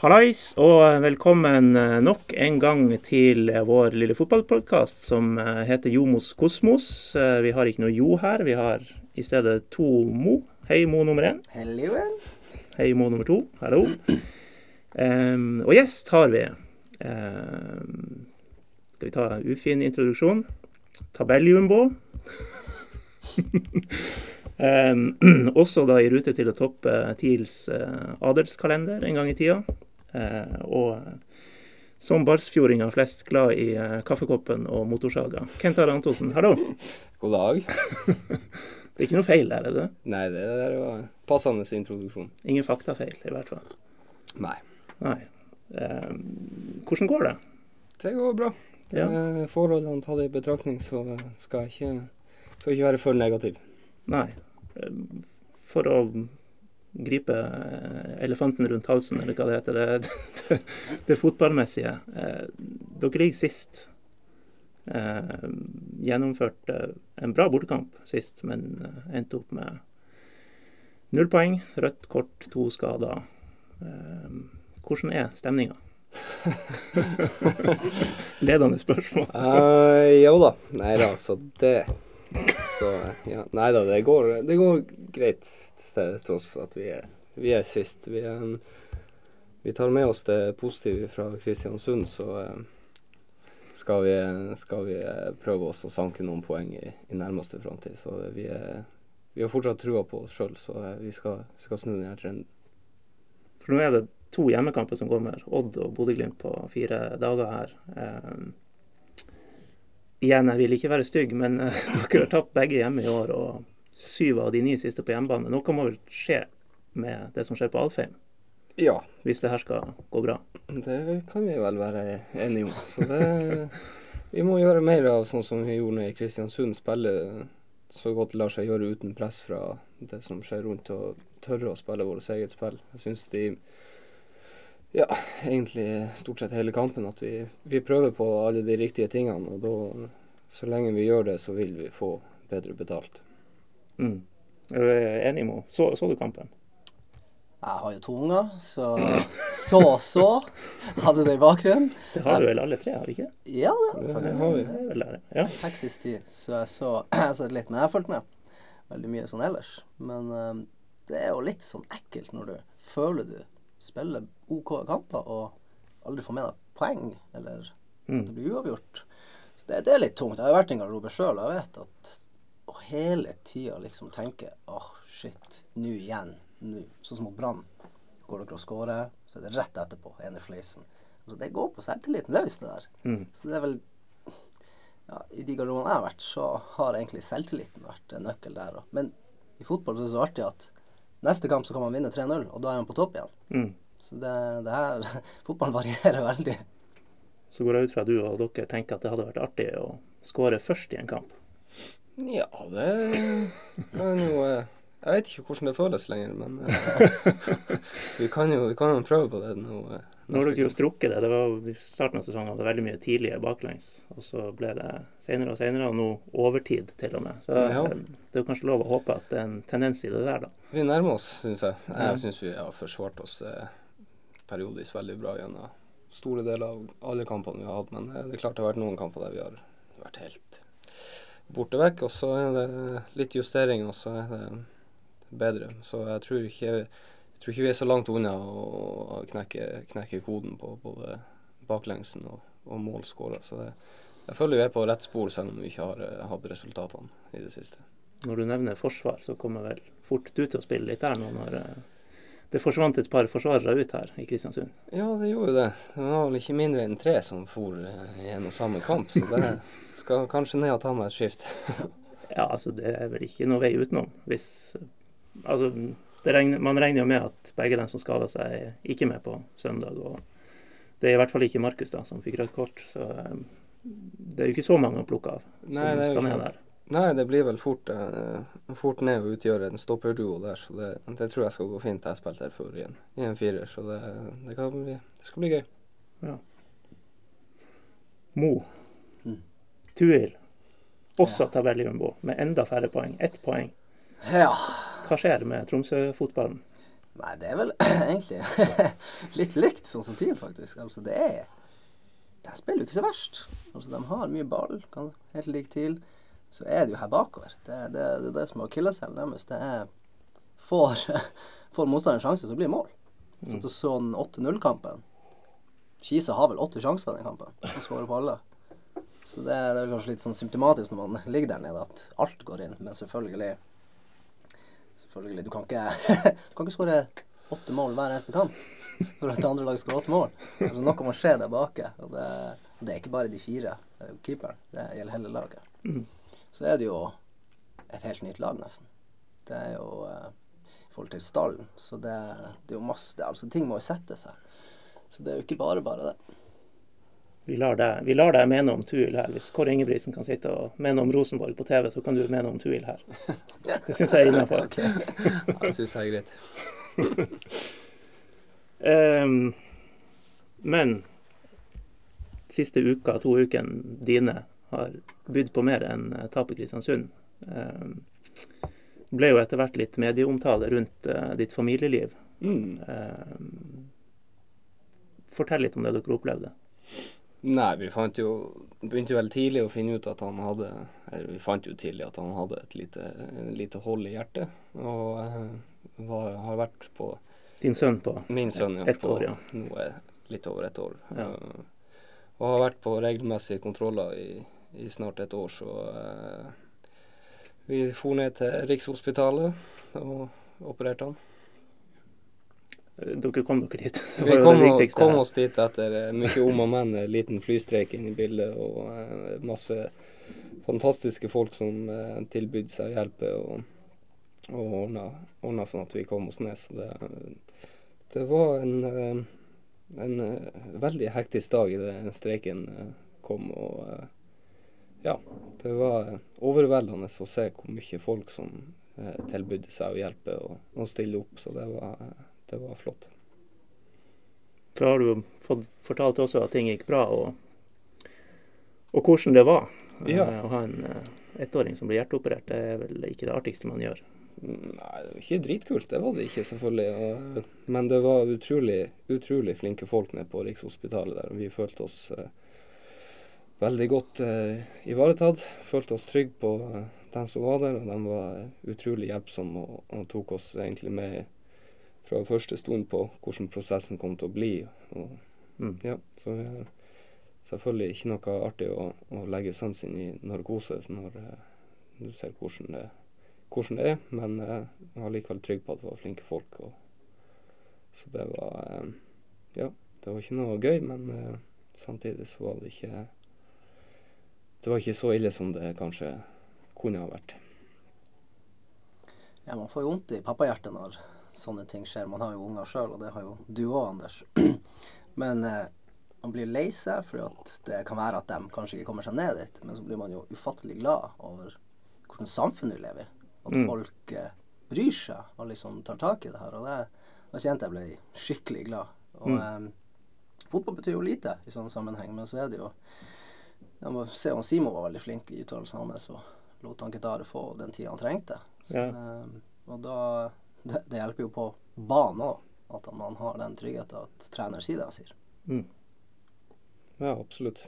Hallais, og velkommen eh, nok en gang til vår lille fotballpodkast som eh, heter Jomos Kosmos. Eh, vi har ikke noe Jo her, vi har i stedet to Mo. Hei, Mo nummer én. Hei, Mo nummer to. Hallo. Um, og gjest har vi. Um, skal vi ta en ufin introduksjon? Tabelljumbo. um, også da i rute til å toppe TILs uh, adelskalender en gang i tida. Eh, og som bardsfjordinger flest glad i eh, kaffekoppen og motorsaga. Kent Are Antonsen, hallo. God dag. det er ikke noe feil der, er det? Nei, det der var passende introduksjon. Ingen faktafeil, i hvert fall. Nei. Nei. Eh, hvordan går det? Det går bra. Ja. Eh, forholdene tatt i betraktning, så skal jeg ikke, skal ikke være for negativ. Nei. For å gripe eh, elefanten rundt halsen, eller hva det heter. Det, det, det fotballmessige. Eh, dere ligger sist. Eh, gjennomførte en bra bortekamp sist, men endte opp med null poeng, rødt kort, to skader. hvordan er stemninga? Ledende spørsmål. uh, jo da. Nei da, altså det Så ja. Nei da, det går, det går greit til tross for at vi er, vi er sist. Vi, er, vi, tar med oss det positive fra Kristiansund, så eh, skal vi, skal vi eh, prøve oss å sanke noen poeng i, i nærmeste framtid. Så vi, er, vi, har fortsatt trua på oss sjøl, så eh, vi skal, skal snu denne trenden. For nå er det to hjemmekamper som kommer, Odd og Bodø-Glimt på fire dager her. Um, igjen, jeg vil ikke være stygg, men uh, dere har tapt begge hjemme i år. og syv av de ni siste på hjemmebane. Noe må vel skje med det som skjer på Alfheim? Ja. Hvis det her skal gå bra? Det kan vi vel være enige om. Så det, vi må gjøre mer av sånn som vi gjorde i Kristiansund. Spille så godt det lar seg gjøre uten press fra det som skjer rundt, og tørre å spille vårt eget spill. Jeg synes de ja, egentlig stort sett hele kampen at vi, vi prøver på alle de riktige tingene. Og da, så lenge vi gjør det, så vil vi få bedre betalt. Mm. Er du enig, Mo? Så, så, du kampen? Jeg har jo to unger, så så så hadde det i bakgrunnen. Det har du vel alle tre, har vi ikke? Ja, det. Har vi. Ja. Hektisk tid, så jeg så, jeg så litt. Men jeg har fulgt med veldig mye sånn ellers. Men um, det er jo litt sånn ekkelt når du føler du spiller OK kamper og aldri får med deg poeng, eller mm. det blir uavgjort. Så det, det, er litt tungt. Jeg har vært i en garderobe sjøl, og jeg vet at å hele tida liksom tenke åh, oh, shit, nå igjen. Nå. Sånn som mot Brann. Går dere og scorer, så er det rett etterpå. En i fleisen. Altså, det går på selvtilliten løs, det der. Mm. Så det er vel ja, I de garderobene jeg har vært, så har egentlig selvtilliten vært en nøkkel der. Men i fotball så er det så artig at neste kamp så kan man vinne 3-0, og da er man på topp igjen. Mm. Så det, det her Fotballen varierer veldig. Så går jeg ut fra at du og dere tenker at det hadde vært artig å skåre først i en kamp? Ja, det er jo eh, Jeg vet ikke hvordan det føles lenger, men uh, vi, kan jo, vi kan jo prøve på det nå. Nå har dere jo strukket det. Det var I starten av sesongen hadde veldig mye tidlige baklengs. Og så ble det senere og senere, og nå overtid til og med. Så ja. det er jo kanskje lov å håpe at det er en tendens i det der, da. Vi nærmer oss, syns jeg. Jeg syns vi har forsvart oss eh, periodisk veldig bra gjennom store deler av alle kampene vi har hatt. Men det er klart det har vært noen kamper der vi har vært helt borte vekk. Og så er det litt justering, og så er det bedre. Så jeg tror ikke, jeg tror ikke vi er så langt unna å knekke, knekke koden på både baklengsen og, og målskåra. Så det, jeg føler vi er på rett spor, selv om vi ikke har uh, hatt resultatene i det siste. Når du nevner forsvar, så kommer vel fort du til å spille litt der nå når uh, det forsvant et par forsvarere ut her i Kristiansund? Ja, det gjorde det. Det var vel ikke mindre enn tre som for uh, gjennom samme kamp. Så det skal kanskje ned og ta meg et skift. ja, altså det er vel ikke noe vei utenom. Hvis Altså, regner, man regner jo med at begge de som skada seg, er ikke med på søndag. Og det er i hvert fall ikke Markus da, som fikk rødt kort. Så um, det er jo ikke så mange å plukke av som Nei, skal ned der. Nei, det blir vel fort, eh, fort ned å utgjøre en stopperduo der, så det, det, tror jeg skal gå fint. Jeg har spilt her før igjen, i en firer, så det, det, bli, det skal bli gøy. Ja. Mo Tuil, også ja. tabelljumbo, med enda færre poeng. Ett poeng. Ja. Hva skjer med Tromsø-fotballen? Nei, det er vel egentlig litt likt sånn som TIL, faktisk. Altså, det er De spiller jo ikke så verst. Altså, de har mye ball, kan helt lik TIL. Så er det jo her bakover. Det er det, det, det som er akilleshælen deres. Det er Får, får motstanderen sjanse, så blir det mål. Så du så den 8-0-kampen. Kisa har vel åtte sjanser i den kampen og skårer på alle. Så det, det er kanskje litt sånn symptomatisk når man ligger der nede, at alt går inn. Men selvfølgelig Selvfølgelig, Du kan ikke, du kan ikke skåre åtte mål hver eneste kamp for at det andre laget skårer åtte mål. Altså, noe må skje der bake. Og det, det er ikke bare de fire. Det er jo keeperen. Det gjelder hele laget. Mm. Så er det jo et helt nytt lag, nesten. Det er jo uh, i forhold til stallen. Så det, det er jo masse det, Altså, ting må jo sette seg. Så det er jo ikke bare bare det. Vi lar deg, vi lar deg mene om Tuil her. Hvis Kåre Ingebrigtsen kan sitte og mene om Rosenborg på TV, så kan du mene om Tuil her. Det syns jeg er innafor. Okay. Ja, det syns jeg er greit. um, men siste uka, to ukene dine, har bydd på mer enn eh, tap i Kristiansund. Um, ble jo etter hvert litt medieomtale rundt uh, ditt familieliv. Mm. Um, fortell litt om det dere opplevde. Nei, vi fant jo begynte veldig tidlig å finne ut at han hadde Eller vi fant jo tidlig at han hadde et lite, lite hold i hjertet. Og eh, var, har vært på Din sønn på Min sønn, ja. ett år, ja. Nå er litt over ett år. Ja. Uh, og har vært på regelmessige kontroller i, i snart et år, så uh, vi for ned til Rikshospitalet og opererte han. Dere kom dere dit. Vi kom, kom oss dit etter eh, mye om og men, en liten flystreik inn i bildet og eh, masse fantastiske folk som eh, tilbød seg hjelpe og, og ordna, sånn at vi kom oss ned. Så det, det var en, en veldig hektisk dag det streiken kom. Og ja, det var overveldende å se hvor mye folk som tilbød seg å hjelpe og, og stille opp. Så det var, det var flott. Da har du fått fortalt også at ting gikk bra, og, og hvordan det var. Ja. Eh, Å ha en eh, ettåring som blir hjerteoperert, det er vel ikke det artigste man gjør. Nei, det var ikke dritkult, det var det ikke selvfølgelig. Men det var utrolig, utrolig flinke folk nede på Rikshospitalet der. Vi følte oss eh, veldig godt ivaretatt. Følte oss trygge på dem den som var der, og de var utrolig hjelpsomme og, og tok oss egentlig med fra første stund på hvordan prosessen kom til å bli. Og, Mm. ja, så det er selvfølgelig ikke noe artig å, å legge sansen i narkose når eh, du ser hvordan det, hvordan det er, men eh, jeg var likevel trygg på at det var flinke folk. Og, så det var eh, Ja, det var ikke noe gøy, men eh, samtidig så var det ikke Det var ikke så ille som det kanskje kunne ha vært. Ja, man får jo vondt i pappahjertet når sånne ting skjer. Man har jo unger sjøl, og det har jo du òg, Anders. Men eh, man blir lei seg for det kan være at de kanskje ikke kommer seg ned dit. Men så blir man jo ufattelig glad over hvordan samfunnet vi lever i. At Mm. folk eh, bryr seg og liksom tar tak i det her. Og det, da kjente jeg ble skikkelig glad. Og Mm. eh, fotball betyr jo lite i sånne sammenheng, men så er det jo Jeg må se om Simo var veldig flink i uttalelsene hans og lot han Ketare få den tida han trengte. Så, Ja. eh, og da det, det hjelper jo på banen òg, at man har den tryggheten at trener sier det han sier. Mm. Ja, absolutt.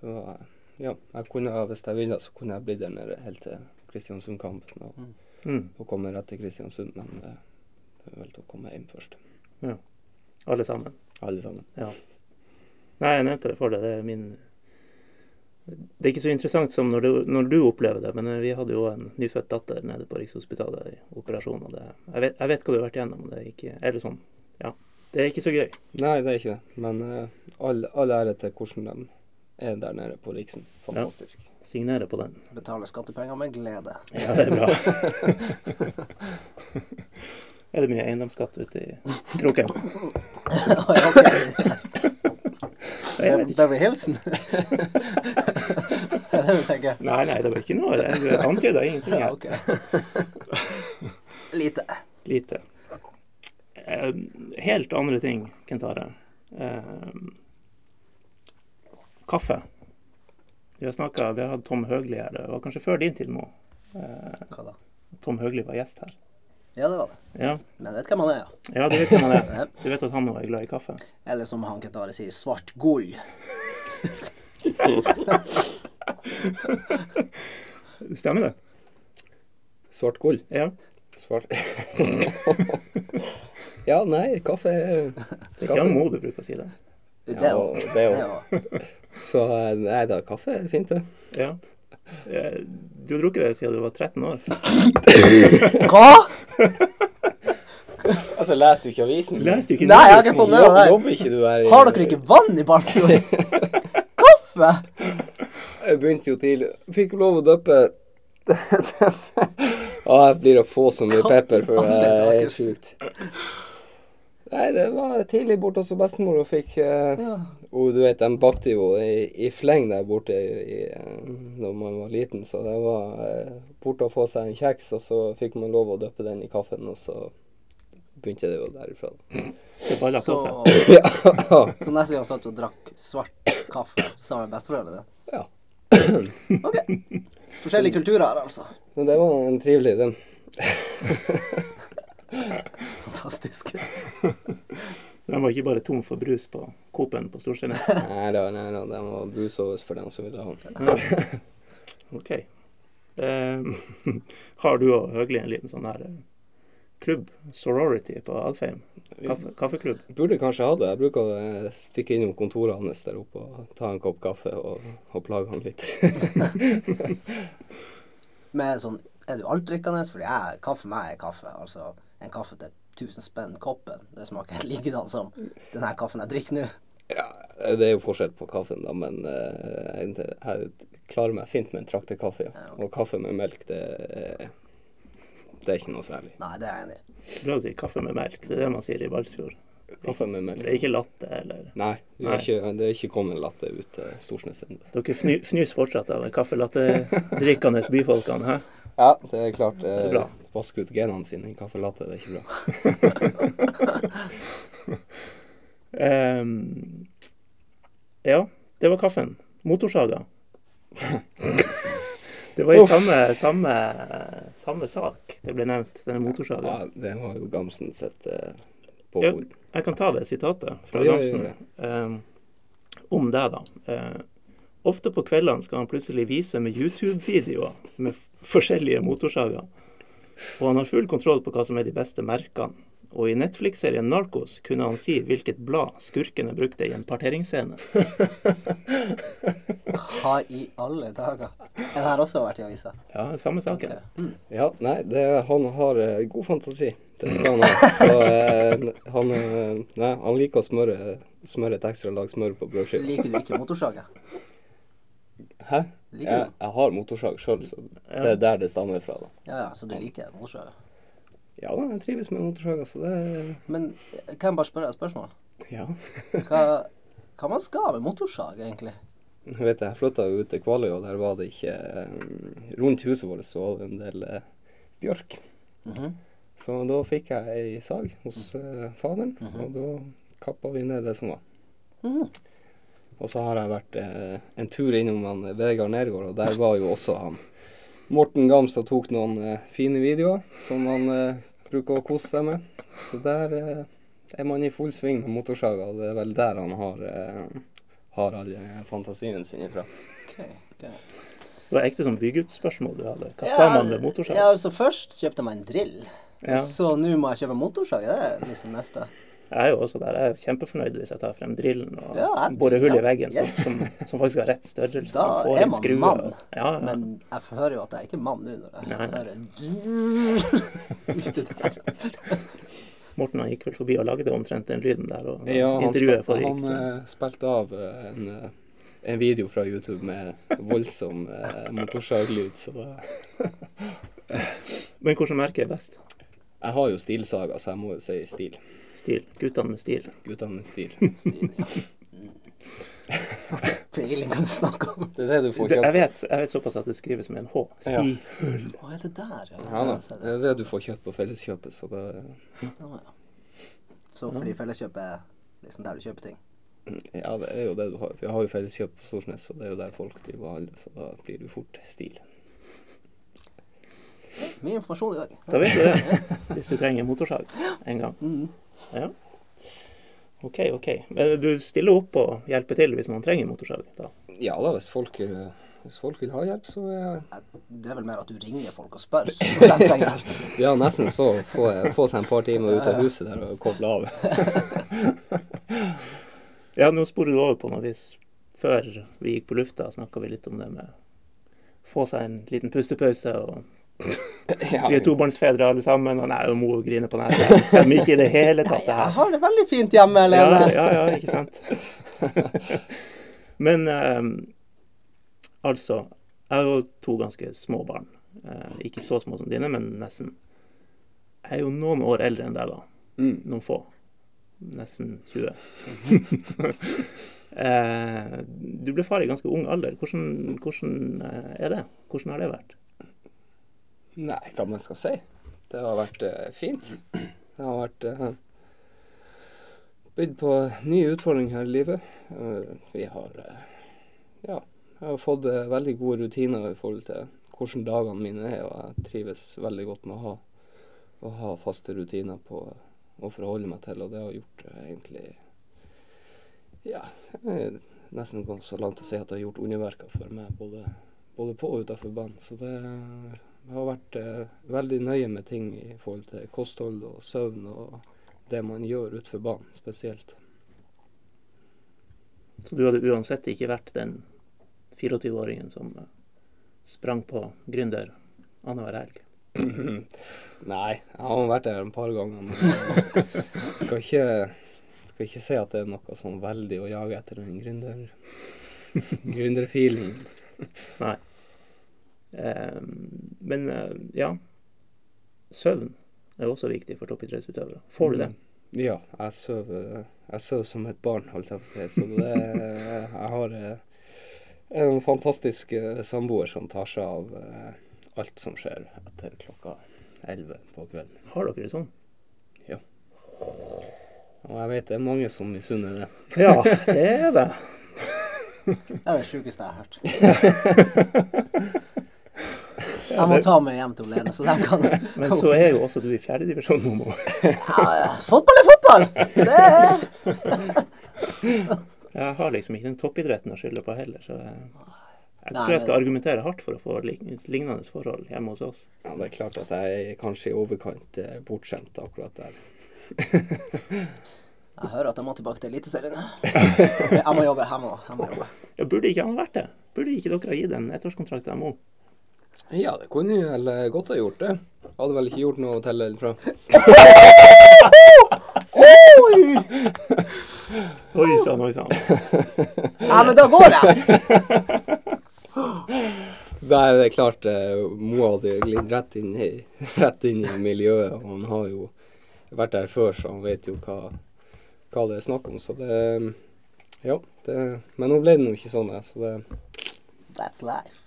Det var Ja, jeg kunne, hvis jeg ville, så kunne jeg blitt der nede helt til Kristiansund-kampen og, Mm. og komme rett til Kristiansund, men det er vel til å komme hjem først. Ja. Alle sammen. Alle sammen. Ja. Nei, jeg nevnte det for deg. Det er min Det er ikke så interessant som når du, når du opplever det, men vi hadde jo en nyfødt datter nede på Rikshospitalet i operasjon. Og det, jeg, vet, jeg vet hva du har vært igjennom. Det er ikke Eller sånn. Ja. Det er ikke så gøy. Nei, det er ikke det. Men uh, all, all ære til hvordan de er der nede på Riksen. Fantastisk. Signere på den. Betaler skattepenger med glede. Ja, det er bra. er det mye eiendomsskatt ute i kroken? Ikke. Beverly Hilsen? det det du tenker? Nei, nei, det var ikke noe. Jeg antyda ingenting. Ja, her. ok. Lite. Lite. Helt andre ting, Kentare. Kaffe. Vi har snakket, vi har hatt Tom Høgli her. Det var kanskje før din tid, Mo. Eh, Hva da? Tom Høgli var gjest her. Ja, det var det. Ja, Men vet hvem han er, ja. ja du vet hvem han er. Du vet at han også er glad i kaffe? Eller som han Kentare sier, svart gull. Stemmer det? Svart gull. Ja. Svart Ja, nei, kaffe er Det er ikke han Mo du bruker å si det. Ja, det òg. Så eh, nei da, kaffe er fint, det. Ja. Eh, Du har drukket det siden du var 13 år. Hva?! Altså, leser du ikke avisen? Leser du ikke Nei, jeg har ikke fått med meg det. Har dere ikke vann i barnskolen? Kaffe! Jeg begynte jo tidlig. Fikk lov å døppe Ja, jeg blir å få så mye pepper, for det er helt sjukt. Nei, det var tidlig borte hos bestemor og fikk eh, Ja. Og du vet, de bakte jo i, i fleng der borte i, i, eh, når man var liten, så det var eh, borte å få seg en kjeks, og så fikk man lov å døppe den i kaffen, og så begynte det jo derifra. Det baller på seg. Så, så neste gang satt du og drakk svart kaffe sammen med besteforeldrene? ja. Ok. Forskjellige kulturer her, altså. Men det var en trivelig den. Fantastisk. De var ikke bare tom for brus på Coop-en på Storsteinnes. Nei da, nei da, den var brusovers for dem som ville ha den. OK. Eh, har du og Høgli en liten sånn her eh, klubb, sorority, på Alfheim? Kaffe, kaffeklubb? Burde kanskje ha det. Jeg bruker å eh, stikke innom kontoret hans der oppe og ta en kopp kaffe og, og plage han litt. Med sånn Er du altdrikkende? Fordi jeg, kaffe for meg er kaffe. Altså en kaffe til 1000 spenn koppen. Det smaker likedan som den her kaffen jeg drikker nå. ja, det er jo forskjell på kaffen, da, men uh, jeg, jeg klarer meg fint med en traktekaffe. Ja. Og kaffe med melk, det, er- det er ikke noe særlig. Nei, det er jeg enig i. Bra å si kaffe med melk. Det er det man sier i Balsfjord. Kaffe med melk. Det er ikke latte eller Nei, det er ikke, det er ikke kommet latte ut til Storsnes ennå. Dere fny, fnys fortsatt av kaffelattedrikkende byfolkene, hæ? Ja, det er klart. Eh, bra. Vaske ut genene sine i kaffelatte, det er ikke bra. um, ja, det var kaffen. Motorsaga. Det var i samme, samme, samme sak det ble nevnt, denne motorsaga. Ja, det var jo Gamsen sitt eh, Ja, påbud. jeg kan ta det sitatet fra Ja, Gamsen ehm, om det, da. Eh, ofte på kveldene skal han plutselig vise med YouTube-videoer med forskjellige motorsager. Og han har full kontroll på hva som er de beste merkene. Og i Netflix-serien Narcos kunne han si hvilket blad skurkene brukte i en parteringsscene. Hva i alle dager? Er det her også vært i avisa? Ja, samme saken. Mm. Ja, nei, det, han har eh, god fantasi. Det skal han ha. Så eh, han, eh, nei, han liker å smøre, smøre et ekstra lag smør på brødskiva. Liker du ikke motorsaga? Hæ? Jeg, jeg har motorsag sjøl, så det er der det stammer fra. da. Ja, ja, så du liker motorsage? Ja da, jeg trives med motorsag. Altså. det Men eh, kan jeg bare spørre deg et spørsmål? Ja. Hva, hva man skal med motorsag, egentlig? Jeg vet jeg flytta jo ut til Kvaløy, og der var det ikke eh, Rundt huset vårt så var det en del eh, bjørk. Mhm. Så da fikk jeg ei sag hos eh, faderen, Mhm. og da kappa vi ned det som var. Mhm. Og så har jeg vært eh, en tur innom han eh, Vegard Nergård, og der var jo også han Morten Gamstad tok noen eh, fine videoer som han eh, bruker å kose seg med. Så der eh, er man i full sving med motorsaga, og det er vel der han har, eh, har all eh, fantasien sin ifra. Okay, okay. Det var ekte sånn byggeutspørsmål du hadde. Hva skal man med motorsag? Ja, altså Først kjøpte jeg meg en drill. Ja. Så nå må jeg kjøpe motorsag. Det er liksom neste. Jeg er jo også der. Jeg er kjempefornøyd hvis jeg tar frem drillen og Ja, jeg- borer hull ja, i veggen yes. som, som, faktisk har rett størrelse. Da får er man skruer mann. og- Ja, ja. Men jeg hører jo at jeg er ikke mann nå når jeg hører ute der. Morten han gikk vel forbi og lagde omtrent den lyden der. Og Ja, han, intervjuet spil, han uh, spilte av eh, en, eh, en video fra YouTube med voldsom uh, motorsaglyd, så Men hvilket merke er best? Jeg har jo stilsaga, så jeg må jo si stil. Stil. Guttene med stil. Guttene med stil. Stil, ja. Mm. Peiling kan du snakke om. Det er det du får kjøpt. jeg, vet, jeg vet såpass at det skrives med en H. Ja. Hva er det der, ja? Ja da, det er det du får kjøpt på Felleskjøpet, så det... ja. Så fordi Felleskjøpet er liksom der du kjøper ting? Ja, det er jo det du har. Vi har jo Felleskjøp på Storsnes, og det er jo der folk driver og handler, så da blir du fort stil. Mye informasjon i dag. Da vet du det. Hvis du trenger motorsag en gang. Mhm. Ja. OK, OK. Men du stiller opp og hjelper til hvis noen trenger motorsag? da? Ja da, hvis folk, eh, hvis folk vil ha hjelp, så er jeg Det er vel mer at du ringer folk og spør om de trenger hjelp. Ja, nesten så. Få, få seg en par timer ut av huset der og koble av. Ja, nå sporer du over på noe vis. Før vi gikk på lufta, snakka vi litt om det med få seg en liten pustepause. og Ja, Vi er tobarnsfedre alle sammen, og nei, og mor griner på nesa. Det stemmer ikke i det hele tatt, det Jeg har det veldig fint hjemme, Ja, Lene. ja, ja, ikke sant. Men um, altså Jeg har jo to ganske små barn. Uh, ikke så små som dine, men nesten. Jeg er jo noen år eldre enn deg, da. Mm. Noen få. Nesten 20. uh, du ble far i ganske ung alder. Hvordan, hvordan eh, er det? Hvordan har det vært? Nei, hva man skal si. Det har vært uh, fint. Det har vært uh, bydd på nye utfordringer her i livet. Uh, vi har ja, jeg har fått veldig gode rutiner i forhold til hvordan dagene mine er, og jeg trives veldig godt med å ha, å ha faste rutiner på å forholde meg til, og det har gjort egentlig Ja, nesten så langt å si at det har gjort underverker for meg, både, både på og utenfor banen. Så det har vært eh, veldig nøye med ting i forhold til kosthold og søvn og det man gjør utenfor banen spesielt. Så du hadde uansett ikke vært den 24-åringen som eh, sprang på gründer annenhver helg? Nei, jeg har vært der en par ganger, men skal ikke, skal ikke si at det er noe sånn veldig å jage etter den gründer, gründerfeelingen. Nei. Eh, men eh, ja. Søvn er også viktig for toppidrettsutøvere. Får du det? Ja, jeg sover, jeg sover som et barn, holdt jeg på å si. Så det, jeg har eh, en fantastisk eh, samboer som tar seg av eh, alt som skjer etter klokka 11 på kvelden. Har dere det sånn? Ja. Og jeg vet det er mange som misunner det. Ja, det er det. Det er det sjukeste jeg har hørt. Jeg må ta meg hjem til Lene, så de kan Men så er jo også du i fjerdedivisjon, nå. ja, ja, Fotball er fotball! Det er Jeg har liksom ikke den toppidretten å skylde på heller, så jeg, tror jeg skal argumentere hardt for å få lig- lignende forhold hjemme hos oss. Ja, Det er klart at jeg er kanskje i overkant eh, bortskjemt akkurat der. Jeg hører at jeg må tilbake til Eliteserien. Jeg må jobbe. Jeg må, jeg må jobbe. Ja, burde ikke han ha vært det? Burde ikke dere ha gitt en ettårskontrakt til Mo? Ja, det kunne vi vel eh, godt ha gjort det. Hadde vel ikke gjort noe til eller fra. Oi sann, oi sann. Ja, men da går jeg! Nei, det er klart eh, Mo hadde glidd rett inn i, rett inn i miljøet. Og han har jo vært der før, så han vet jo hva, hva det er snakk om. Så det Ja. Det, men nå ble det nå ikke sånn, eh, så det, That's life.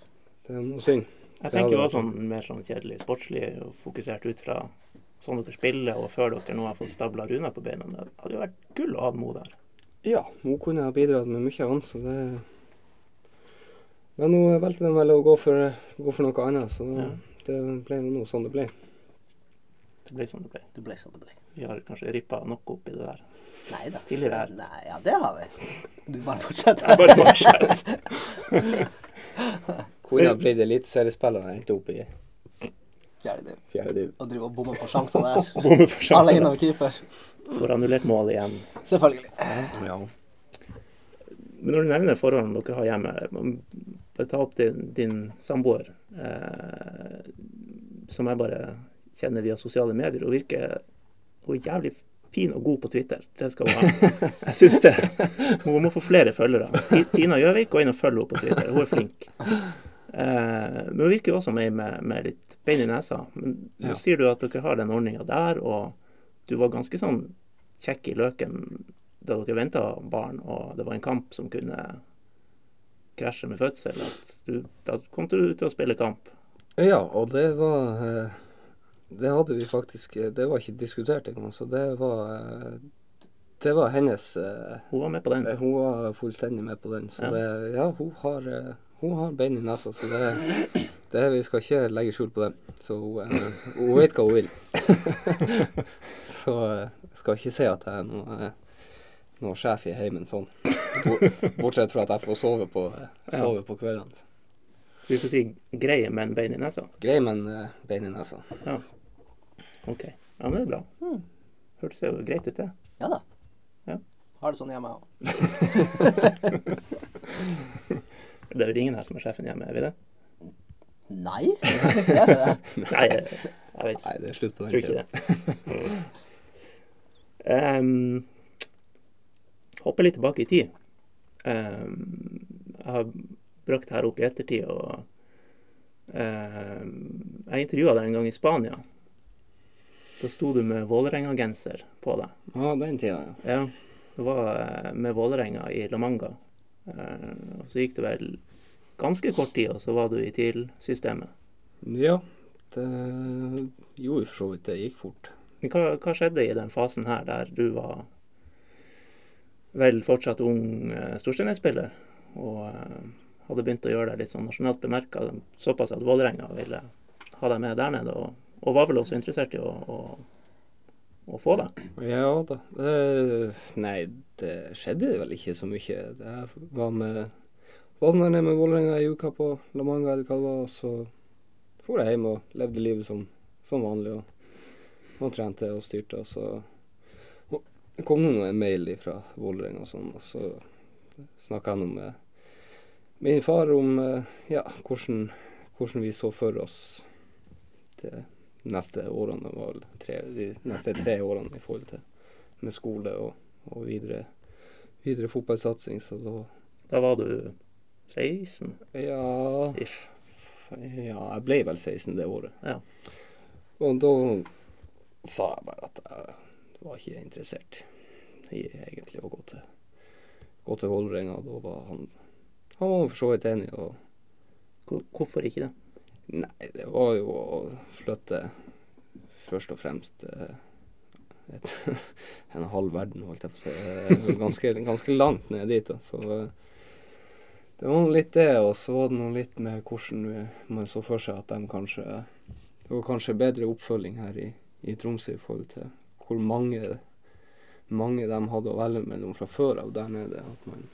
det er noe synd. Jeg tenker jo det var sånn mer sånn kjedelig sportslig og fokusert ut fra sånn dere spiller, og før dere nå har fått stabla Runa på beina. Det hadde jo vært gull å ha Mo der. Ja, Mo kunne ha bidratt med mye annet, så det Men nå valgte de vel å gå for, gå for noe annet, så Ja. det ble nå sånn det ble. Det ble sånn det ble. Det ble sånn det ble. Vi har kanskje rippa noe opp i det der. Nei da. Tidligere her. Nei, ja, det har vi. Du bare fortsetter. Jeg bare fortsetter. Kunne ha blitt eliteseriespiller og endt opp i Fjerde div. fjerde. Og drive og bomme på sjanser der. Bommer for sjansen. Alene med keeper. Får annullert mål igjen. Selvfølgelig. Ja. Men når du nevner forholdene dere har hjemme, bare ta opp din, din samboer, eh, som jeg bare kjenner via sosiale medier, og virker hun er jævlig fin og god på Twitter. Det skal hun ha. Jeg syns det. Hun må få flere følgere. Tina Gjøvik, gå inn og følg henne på Twitter. Hun er flink. Eh, men hun virker jo også med, med, med litt bein i nesa. Men nå Ja. sier du at dere har den ordninga der, og du var ganske sånn kjekk i løken da dere venta barn, og det var en kamp som kunne krasje med fødsel. Du, da kom du til å spille kamp. ja, og det var eh, Det hadde vi faktisk eh, Det var ikke diskutert engang, så det var Det var hennes Hun var med på den. Hun var fullstendig med på den. Så Ja. det Ja, hun har, hun har bein i nesa, så det, det, vi skal ikke legge skjul på det. Så hun, eh, hun vet hva hun vil. så eh, jeg skal ikke si at jeg er noe, eh, noe sjef i heimen sånn. Bortsett fra at jeg får sove på, eh, sove på kveldene. Så vi får si greie, men bein i nesa. Grei, men eh, bein i nesa. OK. Ja, men det er bra. Mm. Hørtes jo greit ut, det. Ja da. Ja. Har det sånn hjemme òg. Det er vel ingen her som er sjefen hjemme, er vi det? Nei, det er det. Nei, jeg, jeg vet ikke. Nei, det er slutt på den det. um, hoppe litt tilbake i tid. Um, jeg har brakt det her opp i ettertid, og um, jeg intervjua deg en gang i Spania. Da sto du med Vålerenga-genser på deg. Ja, den tida, ja. Ja, Du var eh, med Vålerenga i La Manga. Eh, og så gikk det vel ganske kort tid, og så var du i TIL-systemet. Ja, det gjorde for så vidt det. gikk fort. Hva, hva skjedde i den fasen her, der du var vel fortsatt ung eh, storsteinspiller og eh, hadde begynt å gjøre deg litt sånn nasjonalt bemerka, såpass at Vålerenga ville ha deg med der nede, og, og var vel også interessert i å, å, å få det? Ja da. Det, nei, det skjedde vel ikke så mye. Jeg var med Vålerenga med Vålerenga i uka på La Manga eller hva det var, og så for jeg hjem og levde livet som, som vanlig. Og, og trente og styrte. Og så og det kom det en mail fra Vålerenga og sånn, og så snakka jeg med min far om eh, ja, hvordan, hvordan vi så for oss de neste årene. Var tre, de neste tre årene i forhold til med skole og, og videre, videre fotballsatsing. Så da Da var du 16? Ja Ja, jeg ble vel 16 det året. Ja. Og da sa jeg bare at jeg var ikke interessert i egentlig å gå til, gå til Vålerenga. Da var han Han var for så vidt enig. Og Hvorfor ikke det? Nei, det var jo å flytte først og fremst eh, et, en halv verden, holdt jeg på å si. Eh, Ganske, ganske langt ned dit. Da. Så eh, det var noe litt det, og så var det noe litt med hvordan man så for seg at de kanskje Det var kanskje bedre oppfølging her i, i Tromsø i forhold til hvor mange, mange de hadde å velge mellom fra før av der nede. At man,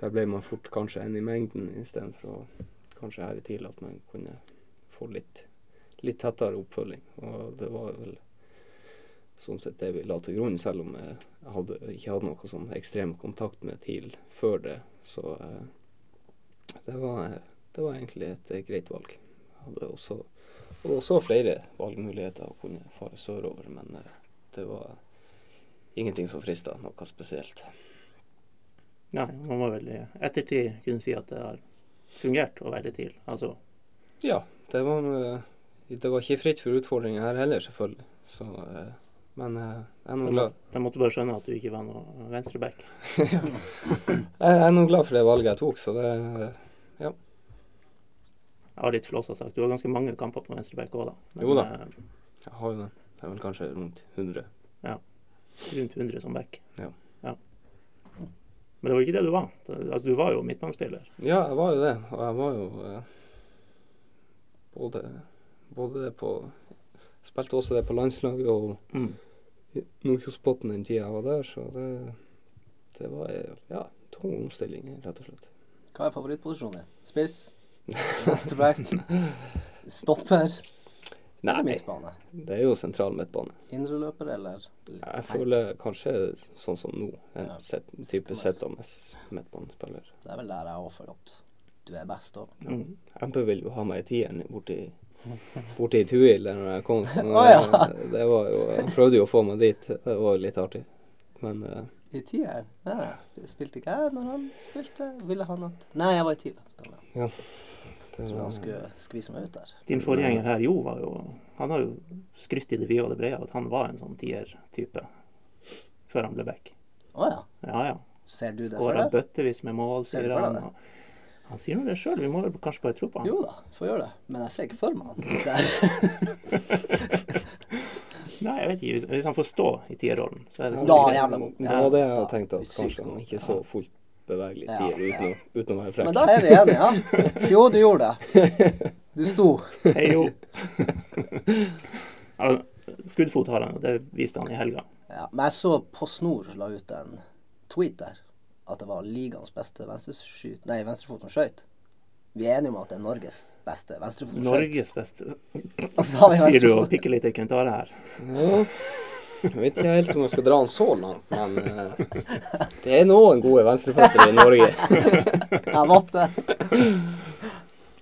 der ble man fort kanskje en i mengden istedenfor å kanskje her i TIL at man kunne få litt, litt tettere oppfølging. Og det var vel sånn sett det vi la til grunn, selv om jeg hadde, ikke hadde noe sånn ekstrem kontakt med TIL før det. Så eh, det, var, det var egentlig et greit valg. Jeg hadde også, hadde også flere valgmuligheter å kunne fare sørover, men eh, det var ingenting som frista noe spesielt. Nei, man må vel i ettertid kunne si at det har fungert å være TIL. Altså, Ja, det var, det var ikke fritt for utfordringer her heller, selvfølgelig. Så, eh, men eh, jeg er nå glad, de måtte bare skjønne at du ikke var noe venstreback. jeg er nå glad for det valget jeg tok, så det Ja. Jeg har litt flåsa sagt. Du har ganske mange kamper på venstreback òg, da. Jo da. eh, Jeg har jo det. Det er vel kanskje rundt 100. rundt 100 som back. Ja. Men det var ikke det du var. Altså, du var jo midtbanespiller. Ja, jeg var jo det. Og jeg var jo eh, både, både det på Spilte også det på landslaget og Mm. Nordkjosbotn den tida jeg var der, så det, det var eh, ja, tung omstilling, rett og slett. Hva er favorittposisjonen din? Spiss? Venstreback? Stopper? Nei, det er jo sentral midtbane. Indreløper, eller? Jeg føler kanskje sånn som nå, en Ja. set, type sittende midtbanespiller. Det er vel der jeg òg føler at du er best òg. Mm. MP vil jo ha meg i tieren borti, borti Tuil når jeg kom. Så Å, ja. det, var jo, han prøvde jo å få meg dit. Det var litt artig. Men uh, I tieren? Ja, spilte ikke jeg når han spilte? Ville han at Nei, jeg var i TIL. Stemmer. Jeg trodde han skulle skvise meg ut der. Din forgjenger her, Jo, var jo Han har jo skrytt i det vide og det brede at han var en sånn tier-type før han ble back. Å ja. Ja, ja. Ser du det for Skåra deg? bøttevis med mål, Ser sier du for han. og Han sier nå det sjøl, vi må vel kanskje bare tro på han. Jo da, får gjøre det. Men jeg ser ikke for meg han der. Nei, jeg vet ikke. Hvis, hvis han får stå i tierrollen, så er det Da, jævla god. det var det jeg tenkt, at kanskje han ikke så fullt bevegelig Ja, uten, ja. å, uten å være frekk. Men da er vi enige, ja. Jo, du gjorde det. Du sto. Hei jo. Skuddfot har han, og det viste han i helga. Ja, men jeg så På Snor la ut en tweet der at det var ligaens beste venstreskyt... Nei, venstrefot som skøyt. Vi er enige om at det er Norges beste venstrefot som skøyt. Norges beste Og så har vi Sier du og pikker litt i Kent Are her. Ja. Jeg vet ikke helt om jeg skal dra han så langt, men uh, det er noen gode venstreføtter i Norge. Jeg måtte.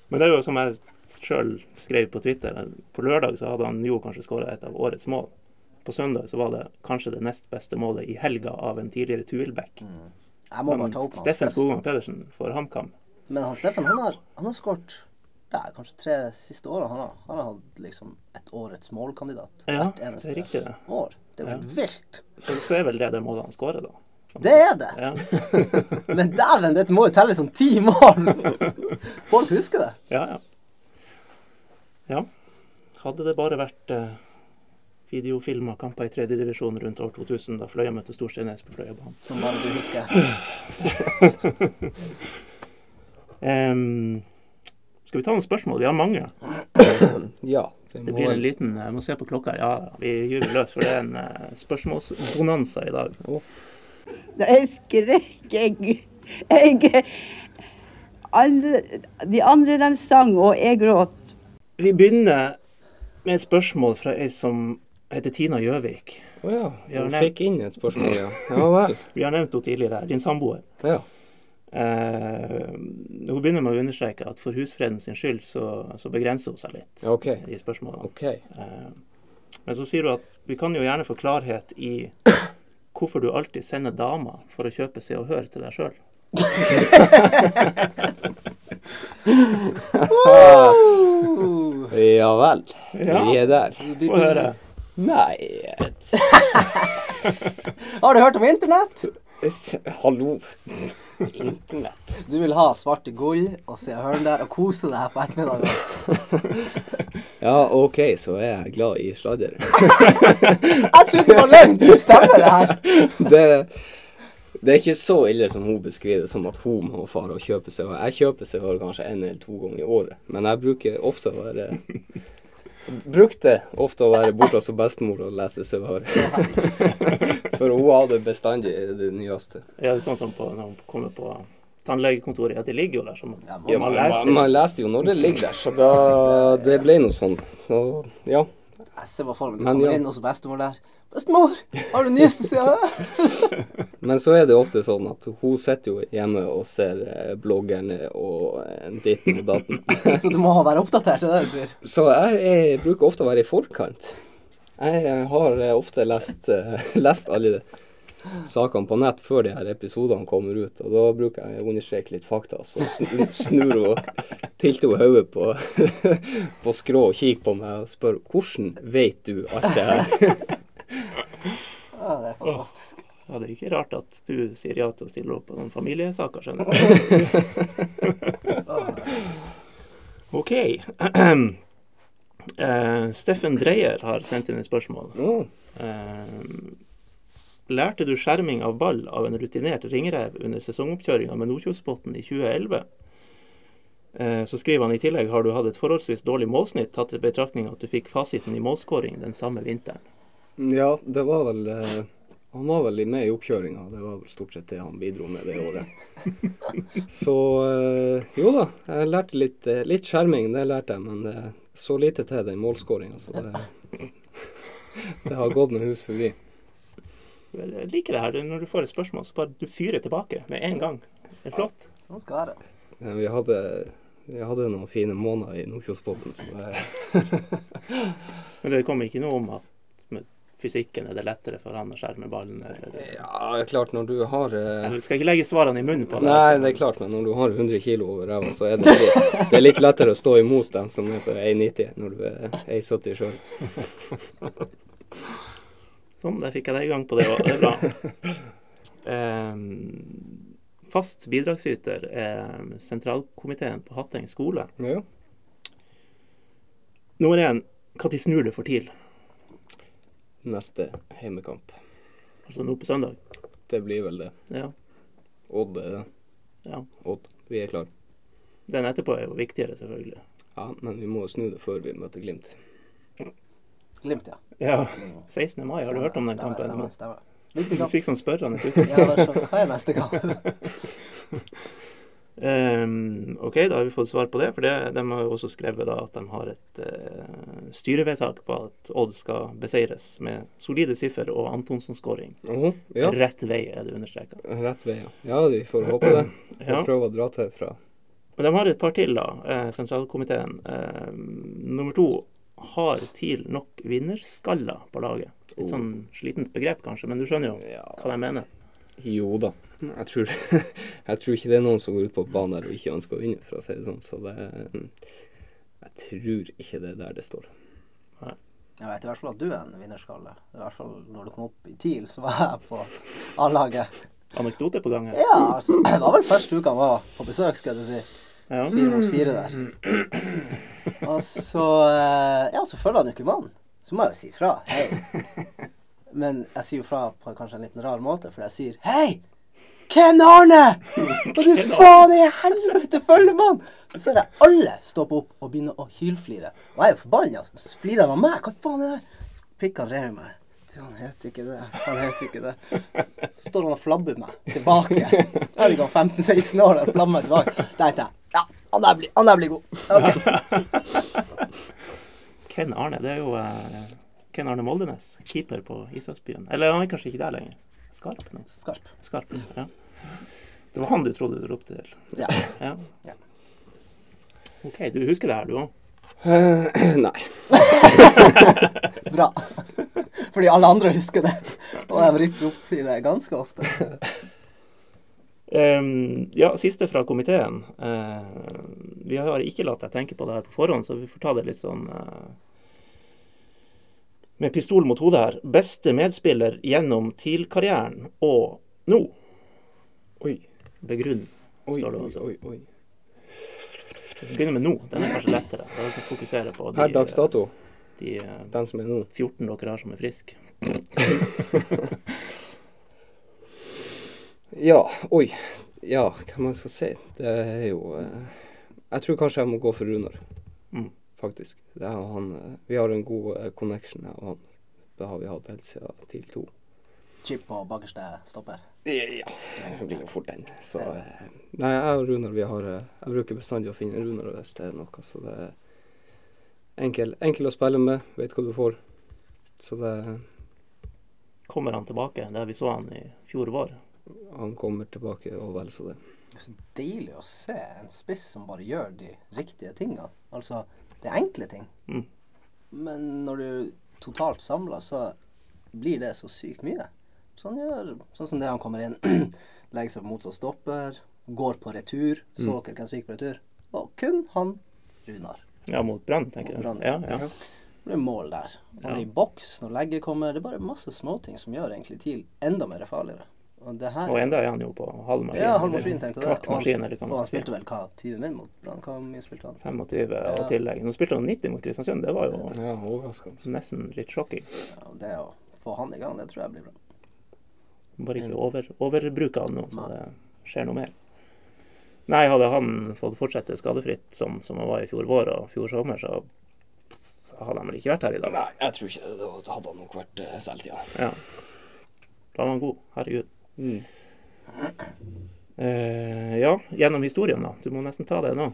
Men det er jo som jeg sjøl skrev på Twitter, på lørdag så hadde han jo kanskje skåra et av årets mål. På søndag så var det kanskje det nest beste målet i helga av en tidligere Tuilbekk. Jeg må bare ta opp han Steffen Steffen. Skogman Pedersen for HamKam. Men han Steffen, han har, han har skåret ja, kanskje tre siste årene. Han har, han har hatt liksom et årets målkandidat Ja, hvert det er riktig det. år. Det er jo helt vilt. Så, er vel det det målet han skårer, da. Det er det! Ja. Men dæven, det må jo telle som ti mål! Folk husker det. ja, ja. Ja. Hadde det bare vært eh, videofilma kamper i tredjedivisjon rundt år 2000, da Fløya møtte Storsteinnes på Fløyabanen. Som bare du husker. Em, skal vi ta noen spørsmål? Vi har mange. Ja. Det Det blir en liten Jeg må se på klokka. Ja, vi gyver løs, for det er en uh, spørsmålsbonanza i dag. Jeg skrek, jeg, jeg andre, De andre de sang, og jeg gråt. Vi begynner med et spørsmål fra ei som heter Tina Gjøvik. Å ja. Hun nevnt- fikk inn et spørsmål, ja. Ja vel. Vi har nevnt henne tidligere her. Din samboer. Ja. Eh, hun begynner med å understreke at for husfreden sin skyld så, så begrenser hun seg litt okay. I spørsmålene. Okay. Eh, men så sier hun at vi kan jo gjerne få klarhet i hvorfor du alltid sender damer for å kjøpe Se og Hør til deg sjøl. Ja vel. Ja. Vi er der. Få høre. Nei Har du hørt om internett? Hallo. Internett. Du vil ha svarte gull og se høren der og kose deg på ettermiddagen. Ja, OK, så er jeg glad i sladder. Jeg trodde det var løgn! Stemmer det her? Det, det er ikke så ille som hun beskriver det, som at hun må fare og kjøpe seg hår. Jeg kjøper seg hår kanskje en eller to ganger i året, men jeg bruker ofte å være Brukte ofte å være borte hos bestemor og lese Se og For hun hadde bestandig det nyeste. Ja, det er sånn som på, når hun kommer på tannlegekontoret. Ja, det ligger jo der. Så Ja, Ja, man man, leste man, man leste jo når det ligger der, så da Det ble noe sånn. Og, ja. Jeg ser hva folk kommer ja. inn hos bestemor der. 'Bestemor, har du nyeste Se her?' Men så er det ofte sånn at hun sitter jo hjemme og ser eh, bloggerne og eh, ditten og datten. Så du må være oppdatert til det du sier. Så jeg, jeg bruker ofte å være i forkant. Jeg eh, har ofte lest, lest alle sakene på nett før de her episodene kommer ut, og da bruker jeg å understreke litt fakta. Så snur hun tilter hun hodet på, på skrå og kikker på meg og spør hvordan vet du alt det her? Ja, det er fantastisk. Ja, det er ikke rart at du sier ja til å stille opp på noen familiesaker, skjønner du. OK. Uh, Steffen Dreyer har sendt inn et spørsmål. Eh, lærte du skjerming av ball av en rutinert ringrev under sesongoppkjøringa med Nordkjosbotn i 2011? Eh, så skriver han i tillegg har du hatt et forholdsvis dårlig målsnitt, tatt i betraktning at du fikk fasiten i målskåring den samme vinteren. Ja, det var vel eh, Han var vel med i oppkjøringa. Det var vel stort sett det han bidro med det året. Så eh, jo da, jeg lærte litt, eh, litt skjerming, det lærte jeg. Men det så lite til den målskåringa, så det, det har gått med hus forbi. Jeg liker det her. er Når du får et spørsmål, så bare du fyrer tilbake med en gang. Det er flott. Sånn skal være. Vi hadde, vi hadde noen fine måneder i Nordkjosbotn, Men det kommer ikke noe om at fysikken er det lettere for han å skjerme ballen? Eller, Ja, det klart, når du har eh, Jeg skal ikke legge svarene i munnen på deg. Nei, altså. det er klart, men når du har 100 kilo over ræva, så er det litt, det er litt lettere å stå imot dem som er på 1,90 når du er 1,70 sjøl. Sånn, der fikk jeg deg i gang på det òg. Det er bra. Um, fast bidragsyter er sentralkomiteen på Hatteng skole. Ja. Nummer én, når snur det for TIL? Neste heimekamp. Altså nå på søndag? Det blir vel det. Ja. Odd er det. ja. Odd, vi er klare. Den etterpå er jo viktigere, selvfølgelig. Ja, men vi må snu det før vi møter Glimt. Glimt, ja. Ja, 16. mai, har du hørt om den Stemmer, kampen? Stemmer, stemmer. stemme. Du fikk sånn spørrende uttrykk. Ja, vær så Hva er neste kamp? Ehm, OK, da har vi fått svar på det. For det, de har jo også skrevet at de har et eh, styrevedtak på at Odd skal beseires med solide siffer og Antonsen-skåring. Oho, ja, Rett vei er det understreka. rett vei, ja. Ja, vi får håpe det. Ja. Og prøve å dra til fra Men de har et par til, da. Eh, sentralkomiteen. Eh, nummer to har TIL nok vinnerskaller på laget? Litt sånn slitent begrep, kanskje, men du skjønner jo Ja. hva jeg mener. Jo da. Jeg tror, jeg tror ikke det er noen som går ut på banen der og ikke ønsker å vinne, for å si det sånn. Så det Jeg tror ikke det er der det står. Jeg vet i hvert fall at du er en vinnerskalle. I hvert fall når du kom opp i TIL, så var jeg på A-laget. Anekdote på gangen? Ja, altså, det var vel første uka han var på besøk, skal du si. Ja. Fire mot fire der. Og så eh, Ja, så følger han jo ikke mannen. Så må jeg jo si fra. Hei. Men jeg sier jo fra på kanskje en liten rar måte, for jeg sier hei! Ken Arne! Og du faen i helvete følger med! Så ser jeg alle stoppe opp og begynne å hylflire. Og jeg er jo forbanna. Så flirer de av meg. Hva faen er det? Så pikker Remi meg. Han heter ikke det. Han heter ikke det. Så står han og flabber meg tilbake. Jeg er ikke 15-16 år og flabber meg tilbake. Da tenkte jeg ja, han der blir, han der blir god. Okay. Ken Arne, det er jo uh, Ken Arne Moldenes, keeper på Ishavsbyen. Eller han er kanskje ikke der lenger. Skarp nå. Skarp. Skarp, ja. Det var han du trodde du ropte til? Ja. Ja. Ja. OK, du husker det her, du òg? Uh, nei. Bra. Fordi alle andre husker det. Og de ripper opp i det ganske ofte. Um, ja, siste fra komiteen. Uh, vi har ikke latt deg tenke på det her på forhånd, så vi får ta det litt sånn eh, med pistol mot hodet her. Beste medspiller gjennom TIL-karrieren og nå. Oi. Begrunn, Oi, står det oi, oi, oi. Begynner med nå. Den er kanskje lettere. Da kan fokusere på de, Per dags dato, de eh, den som er nå. 14 dere har som er friske. Ja, oi. Ja, hva man skal si. Det er jo eh, Jeg tror kanskje jeg må gå for Runar, Mm. Faktisk. Det er han, eh, vi har en god eh, connection, jeg og han. Det har vi hatt helt siden TIL 2. Chip på bakerste stopper. Ja, det blir jo fort den. Så eh, Nei, jeg og Runar, vi har Jeg bruker bestandig å finne Runar hvis det er noe, så det er enkel, enkel å spille med. Vet hva du får. Så det Kommer han tilbake der vi så han i fjor vår? Han kommer tilbake og vel så det. Det er så deilig å se en spiss som bare gjør de riktige tingene. Altså, det er enkle ting. Mm. Men når du totalt samler, så blir det så sykt mye. Så han gjør sånn som det han kommer inn, legger seg på motsatt stopper, går på retur, Så såker Kensvik på retur. Og kun han Runar. Ja, mot Brann, tenker Mot jeg. Ja, ja. Det er mål der. Og Ja. i boks, når legget kommer, det er bare masse småting som gjør egentlig TIL enda mer farligere. Og det her Og enda er han jo på halv maskin. Ja, halv maskin, tenkte jeg. Og han, maskin, eller og han spilte vel hva, 20 min mot Brann? Hva mye spilte han? 25 Ja. og tillegg. Nå spilte han 90 mot Kristiansund. Det var jo Ja, nesten litt sjokking. Ja, det å få han i gang, det tror jeg blir bra. Bare ikke over, overbruke han nå, så det skjer noe mer. Nei, hadde han fått fortsette skadefritt som, som han var i fjor vår og fjor sommer, så hadde han vel ikke vært her i dag. Nei, jeg tror ikke det. Da hadde han nok vært uh, solgt, ja. Ja. Da var han god. Herregud. Mm. Eh, ja, gjennom historien, da. Du må nesten ta det nå.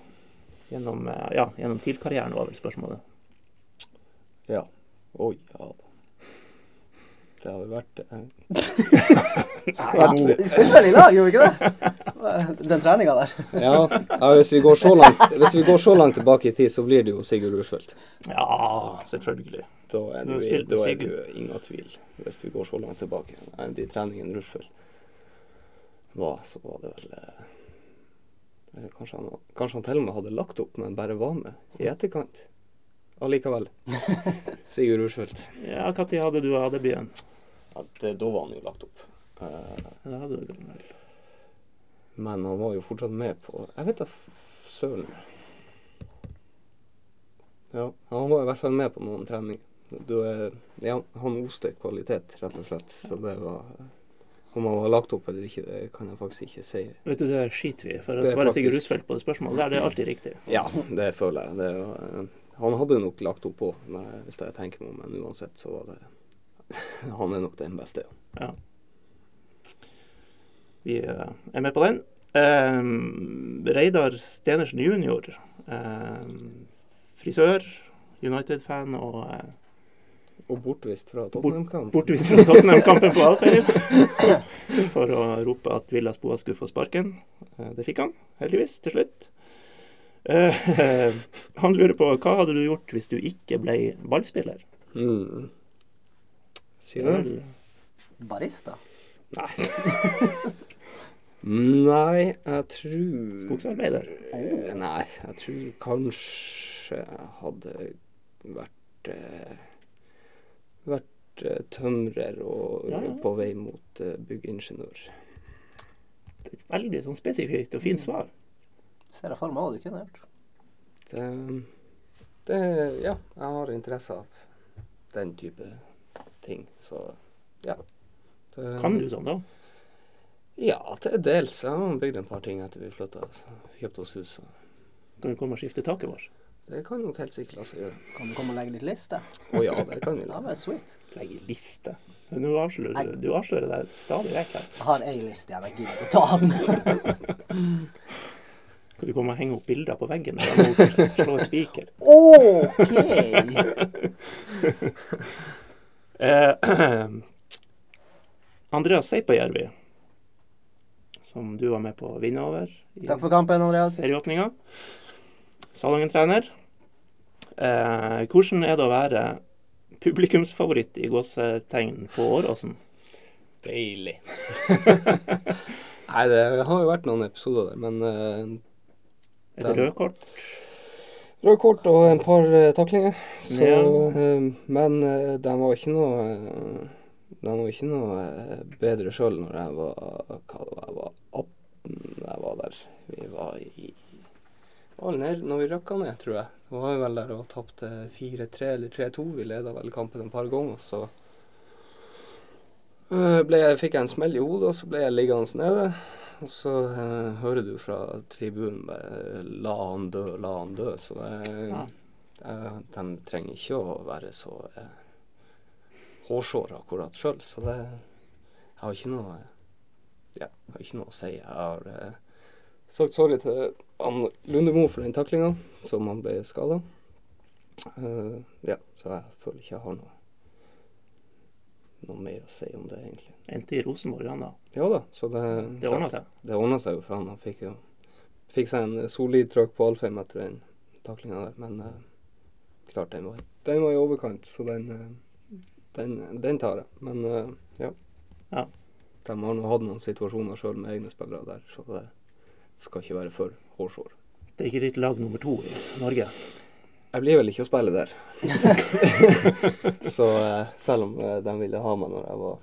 Gjennom, eh, ja, gjennom TIL-karrieren var vel spørsmålet. Ja. Oi, ja da. Det har jo vært eh, Ja, Vi spilte vel i lag, gjorde vi ikke det? Den treninga der. ja, ja, hvis vi går så langt Hvis vi går så langt tilbake i tid, så blir det jo Sigurd Rushfeldt. Ja, selvfølgelig. Da er Du det da er det ingen tvil. Hvis vi går så langt tilbake. De treningene Rushfeldt var, så var det vel eh, eller kanskje, han, kanskje han til og med hadde lagt opp, men bare var med i etterkant. Allikevel. Sigurd Ursfeldt. Ja, Når hadde du AD-byen? Ja, det- da var han jo lagt opp. Uh, det hadde du vel Men han var jo fortsatt med på Jeg vet da søren. Ja, han var i hvert fall med på noen treninger. Du er, ja, han oste kvalitet, rett og slett. Så det var Om han var lagt opp eller ikke, det kan jeg faktisk ikke si. Vet du, det skiter vi. For å er svare Sigurd faktisk- Rusfeldt på det spørsmålet, der er det alltid riktig. Ja, det føler jeg. Det, var- han hadde nok lagt opp på, hvis jeg tenker meg om, men uansett så var det Han er nok den beste. Ja. Vi eh, er med på den. Um, Reidar Stenersen jr. um, frisør, United-fan og eh, Og bortvist fra Bort- Tottenham-kampen. bortvist fra Tottenham-kampen på Alfheim rope at Villas Boa skulle få sparken. Eh, Det fikk han, heldigvis, til slutt. Eh, Han lurer på hva hadde du gjort hvis du ikke ble ballspiller? Mm. Sier Det er du? Barista. Nei. Nei, jeg tror Skogsarbeider. Eh, Nei, jeg tror kanskje jeg hadde vært eh, Vært eh, tømrer og Ja, ja. på vei mot eh, byggingeniør. Det et veldig sånn spesifikt og fint svar. Ser jeg for meg hva du kunne gjort. Det, det Ja, jeg har interesse av den type ting, så ja. Det, Kan du sånn, da? Ja, til dels. Jeg har bygd en par ting etter vi flytta. Kjøpte oss hus. Kan du komme og skifte taket vårt? Det kan nok helt sikkert la seg gjøre. Kan du komme og legge litt liste? Å ja, det kan vi Ja, men sweet. Legge liste. Nå avslører du, du avslører deg stadig vekk her. Jeg har ei liste igjen, jeg gidder ikke å ta den. Skal du komme og henge opp bilder på veggen når han slår spiker? OK! Eh, Andreas Seipajärvi, som du var med på å vinne over i Takk for kampen, Andreas. serieåpninga. Salangen-trener. Eh, hvordan er det å være publikumsfavoritt i gåsetegn på Åråsen? Deilig. Nei, det har jo vært noen episoder der, men uh, Et rødkort? Rødt kort og en par uh, taklinger. Så, Ja. uh, men uh, de var ikke noe uh, De var ikke noe bedre sjøl når jeg var hva det var, jeg var 18 da jeg var der. Vi var i var ned, Når vi røkka ned, tror jeg. Det var vel der og tapte 4-3 eller 3-2. Vi leda vel kampen et par ganger. Så eh, jeg, fikk jeg en smell i hodet, og så ble jeg liggende nede. Og så eh, hører du fra tribunen bare 'la han dø, la han dø'. Så det, Ja. eh, de trenger ikke å være så eh, hårsåre akkurat sjøl. Så det Jeg har ikke noe Ja, jeg har ikke noe å si. Jeg har eh, sagt sorry til han Lundemo for den taklinga, som han ble skada. ja, så jeg føler ikke jeg har noe noe mer å si om det, egentlig. Endte i Rosenborg, han da. Ja da, så det Det ordna seg. det ordna seg jo for han. Han fikk jo fikk seg en solid trøkk på Alfheim etter den taklinga der. Men uh, klart, den var, den var i overkant, så den, eh, den, den tar jeg. Men eh, ja. Ja. De har nå hatt noen situasjoner sjøl med egne spillere der, så det skal ikke være for hårsår. Det er ikke ditt lag nummer to i Norge. Jeg blir vel ikke å spille der. så eh, selv om eh, de ville ha meg når jeg var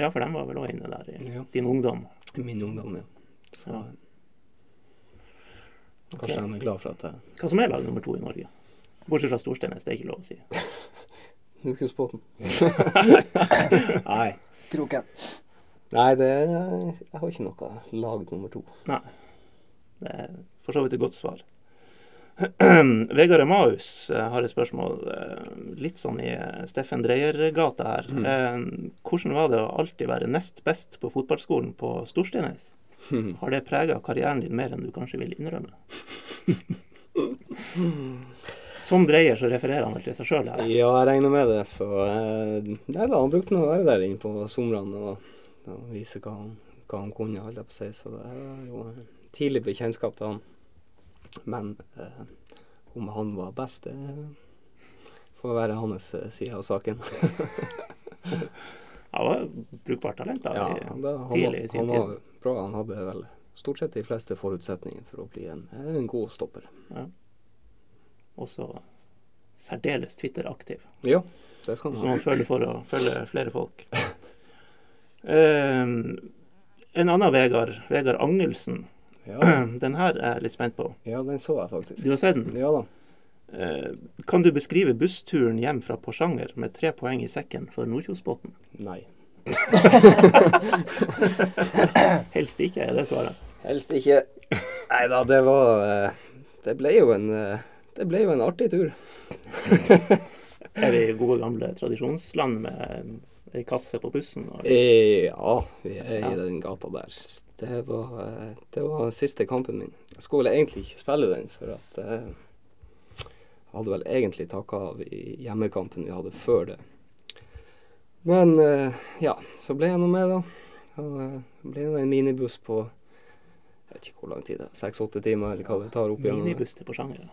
Ja, for de var vel òg inne der i Ja. din ungdom. i min ungdom, ja. Så Ja. Kanskje okay. de er glad for at jeg Hva som er lag nummer to i Norge? Bortsett fra Storsteinnes, det er ikke lov å si. Hukesbotn. Nei. Kroken. Nei, det Jeg har ikke noe lag nummer to. Nei. Det er for så vidt et godt svar. Vegard Emaus eh, har et spørsmål eh, litt sånn i eh, Steffen Dreyer-gata her. Mm. Eh, Hvordan var det å alltid være nest best på fotballskolen på Storsteinnes? Har det prega karrieren din mer enn du kanskje vil innrømme? Som Dreyer så refererer han vel til seg sjøl her. Ja, jeg regner med det, så eh, Nei da, han brukte nå å være der inne på somrene og, og vise hva han, hva han kunne, holdt jeg på å si. Så det er jo tidlig bekjentskap til han. Men eh, om han var best, det får være hans eh, side av saken. Han var brukbart talent da, Ja, i- han, da, han, tidlig i sin han tid. var bra. Han hadde vel stort sett de fleste forutsetninger for å bli en, en god stopper. Også særdeles Twitter-aktiv. Ja, det skal som han han føler for å følge flere folk. um, en annen Vegard, Vegard Angelsen. Ja, Den her er jeg litt spent på. ja, den så jeg faktisk. Du har sett den. Ja da. Eh, kan du beskrive bussturen hjem fra Porsanger med tre poeng i sekken for Nordkjosbotn? Nei. Helst ikke, er det svaret. Helst ikke. Nei da, det var eh, Det ble jo en eh, Det ble jo en artig tur. Er vi i gode gamle tradisjonsland med ei kasse på bussen? Eh, ja, vi er Ja. i den gata der. Det var, eh, det var siste kampen min. Jeg skulle egentlig ikke spille den, for at eh, jeg hadde vel egentlig takka av i hjemmekampen vi hadde før det. Men eh, ja, så ble jeg nå med, da. Og ble nå en minibuss på jeg vet ikke hvor lang tid det er, seks-åtte timer, eller hva det tar opp igjen. Minibuss til Porsanger.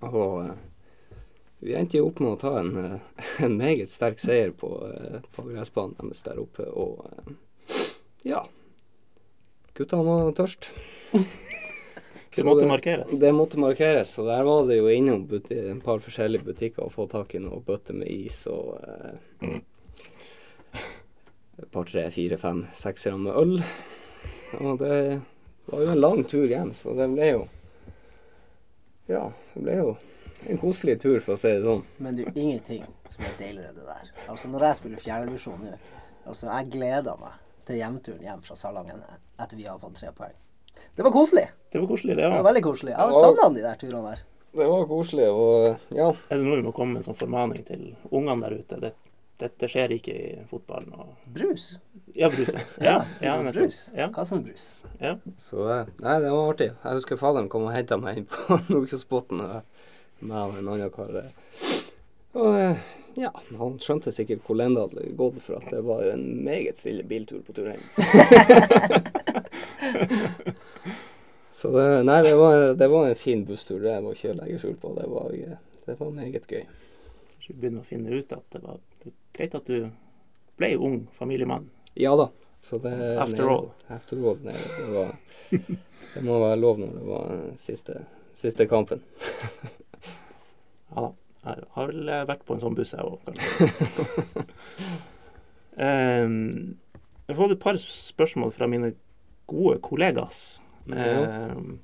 Og eh, vi endte jo opp med å ta en, en meget sterk seier på, på gressbanen deres der oppe. Og eh, ja han var tørst. Det Så måtte markeres. Det måtte markeres. Og der var det jo innom buti en par forskjellige butikker å få tak i noe bøtter med is og eh, et par, tre, fire, fem, seksere med øl. Og det var jo en lang tur hjem, så det ble jo Ja, det ble jo en koselig tur, for å si det sånn. Men det er ingenting som er deiligere enn det der. Altså Når jeg spiller fjerdedivisjon nå, altså jeg gleder meg til hjemturen hjem fra Salangen etter vi har fått tre poeng. Det var koselig. Det var koselig, det Det var veldig koselig. Jeg har Ja. savna de der turene der. Det var koselig, og ja. Er det noe vi må komme med en sånn formaning til ungene der ute? Det, dette skjer ikke i fotballen. Og... Brus. Ja, brus. Ja, ja, ja, litt brus. Ja, Hva som brus? ja. Så eh, Nei, det var artig. Jeg husker faderen kom og henta meg inn på Nordkjosbotn med og en annen kar. eh. Og eh, ja, han skjønte sikkert hvor lenge det hadde gått, for at det var jo en meget stille biltur på tur hjem. Så det, nei, det var, det var en fin busstur. Det var ikke å legge skjul på. Det var, det var meget gøy. Kanskje vi begynner å finne ut at det var greit at du ble ung familiemann. Ja da. Så det, After nei, all. After all. Nei, det, var, det må være lov når det var siste, siste kampen. Ja da. Jeg har vel vært på en sånn buss, jeg òg, kanskje. um, jeg har fått et par spørsmål fra mine gode kollegas. Ja. Um,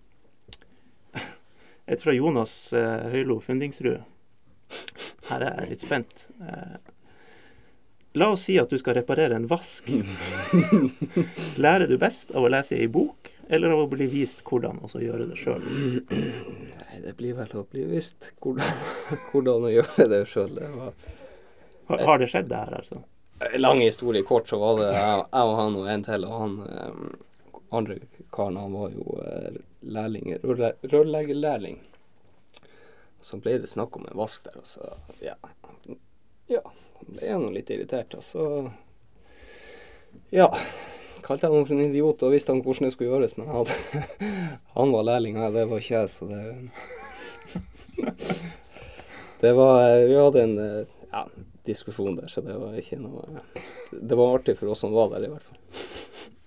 et fra Jonas uh, Høylo Fundingsrud. Her er jeg litt spent. Uh, la oss si at du skal reparere en vask. Lærer du best av å lese i bok, eller av å bli vist hvordan, og så gjøre det sjøl? Nei, det blir vel å bli vist hvordan, hvordan å gjøre det sjøl. Har, har det skjedd, det her, altså? lang historie kort, så var det jeg, jeg og han og en til. Og han eh, andre karen, han var jo eh, lærling, rørleggerlærling. Så ble det snakk om en vask der, og så ja. Ja, han ble jeg nå litt irritert. Og så ja. Kalte jeg ham for en idiot og visste han hvordan det skulle gjøres, men han, han var lærling, og det var ikke jeg, så det Det var Vi hadde en ja, diskusjon der, så det var ikke noe Det var artig for oss som var der, i hvert fall.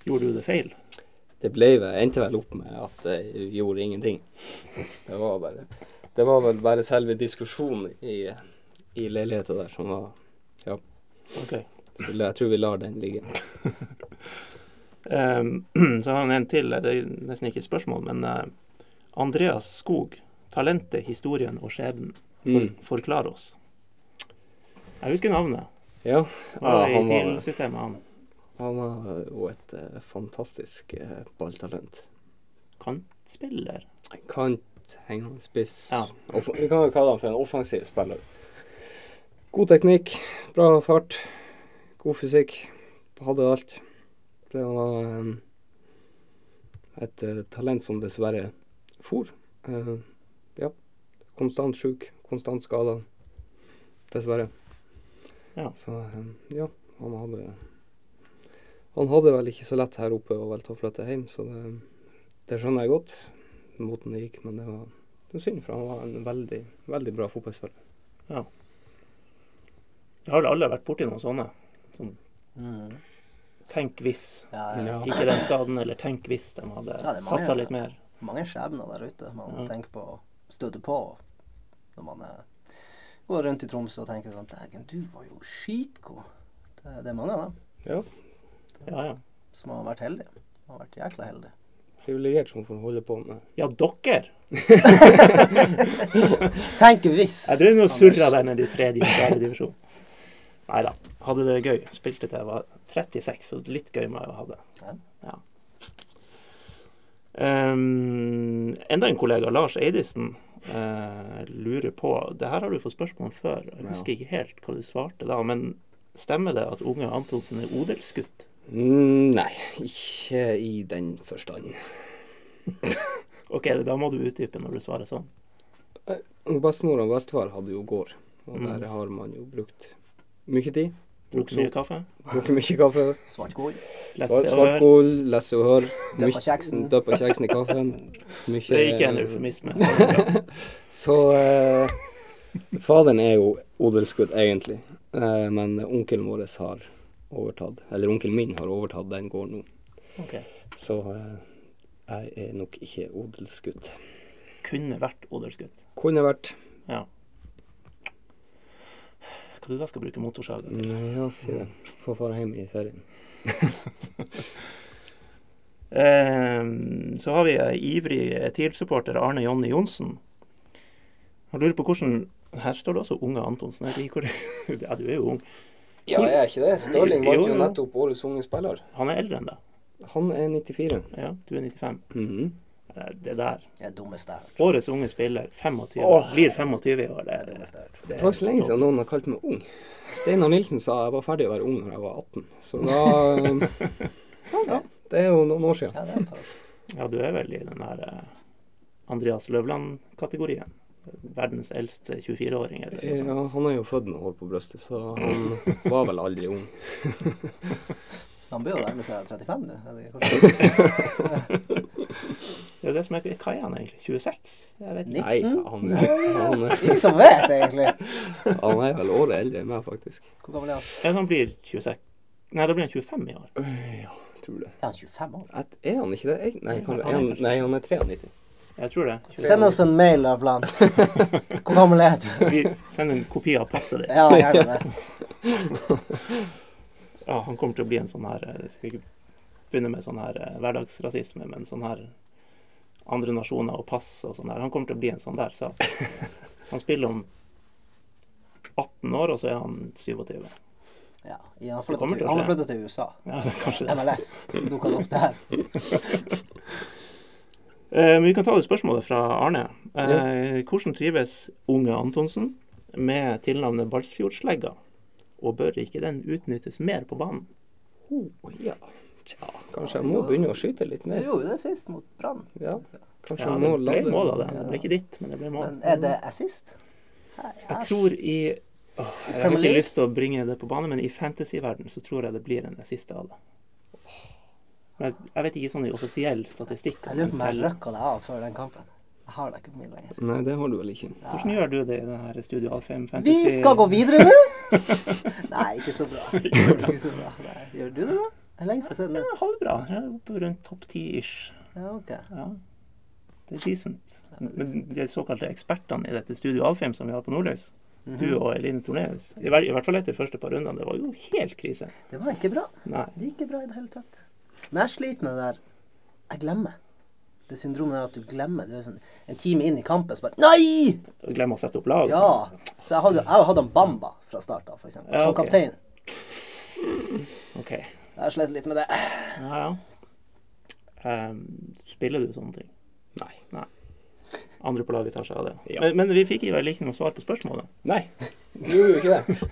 Gjorde du det feil? Det ble, endte vel opp med at jeg gjorde ingenting. Det var bare Det var vel bare selve diskusjonen i, i leiligheten der som var Ja. Okay. Jeg tror vi lar den ligge. Um, så har han en til, det er nesten ikke et spørsmål, men eh, Andreas Skog. Talentet, historien og skjebnen. For, Mm. Forklar oss. Jeg husker navnet. Ja. Var ja han, var, han. han var jo et uh, fantastisk uh, balltalent. Kantspiller. Kant, hengende spiss. Ja. Off- Vi kan kalle han for en offensiv spiller. God teknikk, bra fart, god fysikk. Hadde alt. Det var eh, et eh, talent som dessverre for. Eh, ja. Konstant sjuk, konstant skada. Dessverre. Ja. Så eh, ja, han hadde Han hadde vel ikke så lett her oppe og valgte å flytte hjem, så det, det skjønner jeg godt. Måten det gikk, men det var, det var synd, for han var en veldig, veldig bra fotballspiller. Ja. Jeg har vel alle vært borti noen sånne. Sånn, Mm. Tenk hvis. Ja, ja. Ja. Ikke den skaden, eller tenk hvis de hadde Ja, satsa litt mer. Mange skjebner der ute man Ja. tenker på å støte på når man eh, går rundt i Tromsø og tenker sånn Dægen, du var jo skitgod. Det, det er mange av dem Ja, Ja, ja. som har vært heldige. Har vært jækla heldige. privilegert som får holde på med Ja, dere! Tenk hvis! Jeg drev og surra der nede i tredje fjerde divisjon. Nei da. Hadde det gøy. Spilte til jeg var 36, så litt gøy med å ha det. Ja. Ja. Um, enda en kollega, Lars Eidisen, uh, lurer på Det her har du fått spørsmål om før. Jeg husker ikke helt hva du svarte da. Men stemmer det at unge Antonsen er odelsgutt? Mm, nei, ikke i den forstand. OK, da må du utdype når du svarer sånn. Bestemor og bestefar hadde jo gård, og Mm. der har man jo brukt mye tid. Drukket mye kaffe? Drukket mye kaffe. Svartgål. Svartgål, Lese og hør. Døppa kjeksen. Døppa kjeksen i kaffen. Mye, Det er ikke en eufemisme. Så eh, faderen er jo odelsgutt, egentlig. Eh, men onkelen vår har overtatt, eller onkelen min har overtatt den gården nå. Ok. Så eh, jeg er nok ikke odelsgutt. Kunne vært odelsgutt. Kunne vært. Ja. Hva du da skal bruke motorsaga til? Nei, ja, si det. Få fare hjem i ferien. Ehm, så har vi en ivrig TIL-supporter, Arne Jonny Johnsen. Han lurer på hvordan Her står det også unge Antonsen. Ja, du er jo ung. Ja, jeg er ikke det. Stirling vant jo jo. nettopp årets unge spiller. Han er eldre enn deg. Han er 94. Ja, du er 95. Mhm. Eh, Det der. Det er dummeste jeg har hørt. Årets unge spiller, 25. Åh. Blir 25 i år. Det Det, er det dummeste jeg har hørt. det er faktisk lenge siden noen har kalt meg ung. Steinar Nilsen sa jeg var ferdig å være ung når jeg var 18. Så da Ja, det er jo noen år siden. Ja, er. Ja, du er vel i den der eh, Andreas Løvland-kategorien. Verdens eldste 24-åring, eller noe sånt. Ja, han er jo født med hår på brystet, så han var vel aldri ung. Han bør jo nærme seg 35 nå. Det er det som er Hva er han egentlig? 26? Jeg vet ikke. Nei, han er, han er, Ingen som vet, egentlig. han er vel året eldre enn meg, faktisk. Hvor gammel er han? Ja, han blir 26. Nei, da blir han 25 i år. Ja, tror det. Er han 25 år? Et, er han ikke det? Jeg- Nei, kan, Han er han, nei, han er 93. Jeg tror det. Send oss en mail, Lavland. Hvor gammel er du? Vi sender en kopi av passet ditt. Ja, gjerne det. Ja, han kommer til å bli en sånn her eh, Jeg skal ikke begynne med sånn her eh, hverdagsrasisme, men sånn her andre nasjoner og pass og sånn der. Han kommer til å bli en sånn der sak. Han spiller om 18 år, og så er han 27. Ja, han har flyttet til, til han har skje. til USA. Ja. MLS. Dukker det opp der. Eh, men vi kan ta det spørsmålet fra Arne. Eh, hvordan trives unge Antonsen med tilnavnet Balsfjordslegga? Og bør ikke den utnyttes mer på banen? Oh, ja. Tja, kanskje jeg må begynne å skyte litt Du gjorde jo det sist mot Brann. Ja, kanskje Ja, jeg det må ble mål av det. Det ble ikke ditt, men det ble mål. Men er det assist? Her, Jeg tror i åh, Jeg har ikke lyst til å bringe det på bane, men i fantasyverden så tror jeg det blir en assist av det. Men jeg, vet ikke sånn i offisiell statistikk. Jeg lurer på om jeg røkka deg av før den kampen. Jeg har deg ikke på min lenger. Nei, det har du vel ikke. Hvordan gjør du det i denne Studio Alfheim Vi skal gå videre nå! Nei, ikke så bra. Ikke så bra. Nei. Gjør du det bra? Det er lenge siden Ja, halvbra. Jeg er oppe rundt topp ti-ish. Ja, ok. Ja. Det er decent. Men de såkalte ekspertene i dette Studio Alfheim som vi har på Nordløs, -hmm. du og Eline Torneus, i, i hvert fall etter første par rundene, det var jo helt krise. Det var ikke bra. Nei. Det gikk ikke bra i det hele tatt. Men jeg sliter med det der Jeg glemmer. Det syndromet der at du glemmer. Du er sånn en time inn i kampen, så bare Nei! Glemmer å sette opp lag. Ja. Så jeg hadde, jo hatt han Bamba fra start av, for eksempel. okay. Som kaptein. OK. Jeg har slitt litt med det. Ja, ja. Um, spiller du sånne ting? Nei. Nei. Andre på laget tar seg av det. Ja. Men, men vi fikk jo ikke noe svar på spørsmålet. Nei, du gjorde jo ikke det.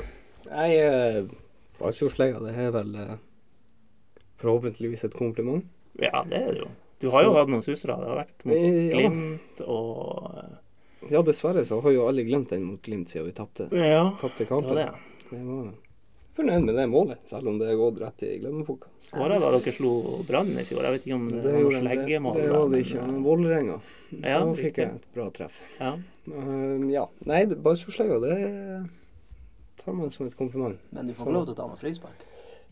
Nei, eh, Balsfjordslegga, det er vel uh, forhåpentligvis et kompliment. Ja, det er det jo. Du har jo Så- hatt noen susere. Det har vært mot Ja. Glimt og Ja, dessverre så har jo alle glemt den mot Glimt siden vi tapte. Ja, Tapte det var det. Det var fornøyd med det målet, selv om det er gått rett i glemmeboka. Skåra da dere slo Brann i fjor. Jeg vet ikke om det, Det, var noe sleggemål? det, det var det ikke. eh, Men Vålerenga, Ja, da fikk jeg et bra treff. Ja. Um, ja. Nei, det- det tar man som et kompliment. Men du får ikke lov til å ta med frispark.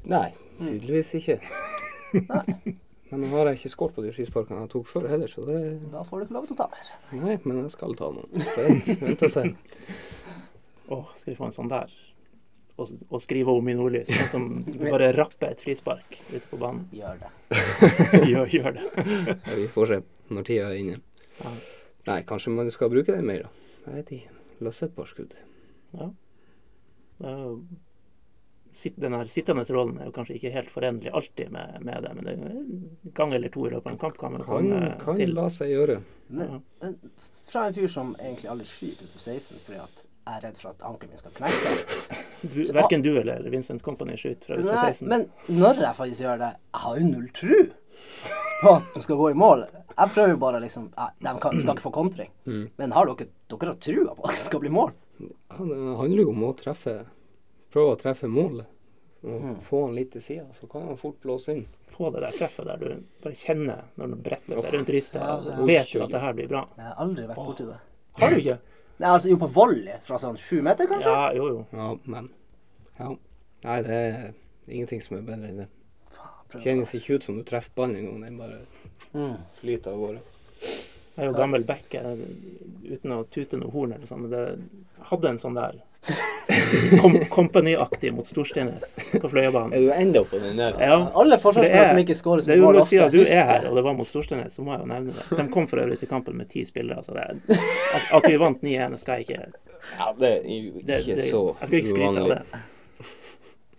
Nei, tydeligvis ikke. Nei, Men nå har jeg ikke skåret på de frisparkene jeg tok før heller, så det da får du ikke lov til å ta mer. Nei, men jeg skal ta noen. Vent og se. Åh, skal vi få en sånn der? Og, å skrive om i nordlys. Sånn som bare rapper et frispark ute på banen. Gjør det. gjør, gjør det. Ja, vi får se når tida er inne. Ja. Nei, kanskje man skal bruke den mer, da. Jeg vet ikke. Løse et par skudd. Ja. Den her sittende rollen er jo kanskje ikke helt forenlig alltid med, med det, men det er en gang eller to i løpet av en kamp kan man Kan, kan til. la seg gjøre. Men, men fra en fyr som egentlig aldri skyter utenfor 16 fordi at jeg er redd for at ankelen min skal knekke. Du, verken du eller Vincent Company skyter fra utenfor Nei, 16. men når jeg faktisk gjør det Jeg har jo null tru på at den skal gå i mål. Jeg prøver jo bare liksom jeg, De kan, skal ikke få kontring. Men har dere Dere har trua på at det skal bli mål? Ja, det handler jo om å treffe Prøve å treffe målet. Og få han litt til sida, så kan han fort blåse inn. Få det der treffet der du bare kjenner når den bretter seg rundt rista, Ja, ja. vet du at det her blir bra. Jeg har aldri vært borti det. Har du ikke? Nei, altså jo på volley fra sånn sju meter, kanskje? Ja, jo, jo. Ja, men Ja. Nei, det er ingenting som er bedre enn det. Prøv. Kjennes ikke ut som du treffer ballen engang. Den bare Mm. flyter av gårde. Jeg er jo gammel back, uten å tute noe horn eller sånt, men det hadde en sånn der kom, Company-aktig mot Storsteinnes på Fløyabanen. Er du enda på den der? Ja, Alle for forsvarsspillere er- som ikke skårer det som jo mål, ofte du er her, og det var mot Storsteinnes, så må jeg jo nevne det. De kom for øvrig til kampen med ti spillere, så det at, at vi vant 9-1, skal jeg ikke Ja, det er jo ikke det, det, så Jeg skal ikke skryte av det.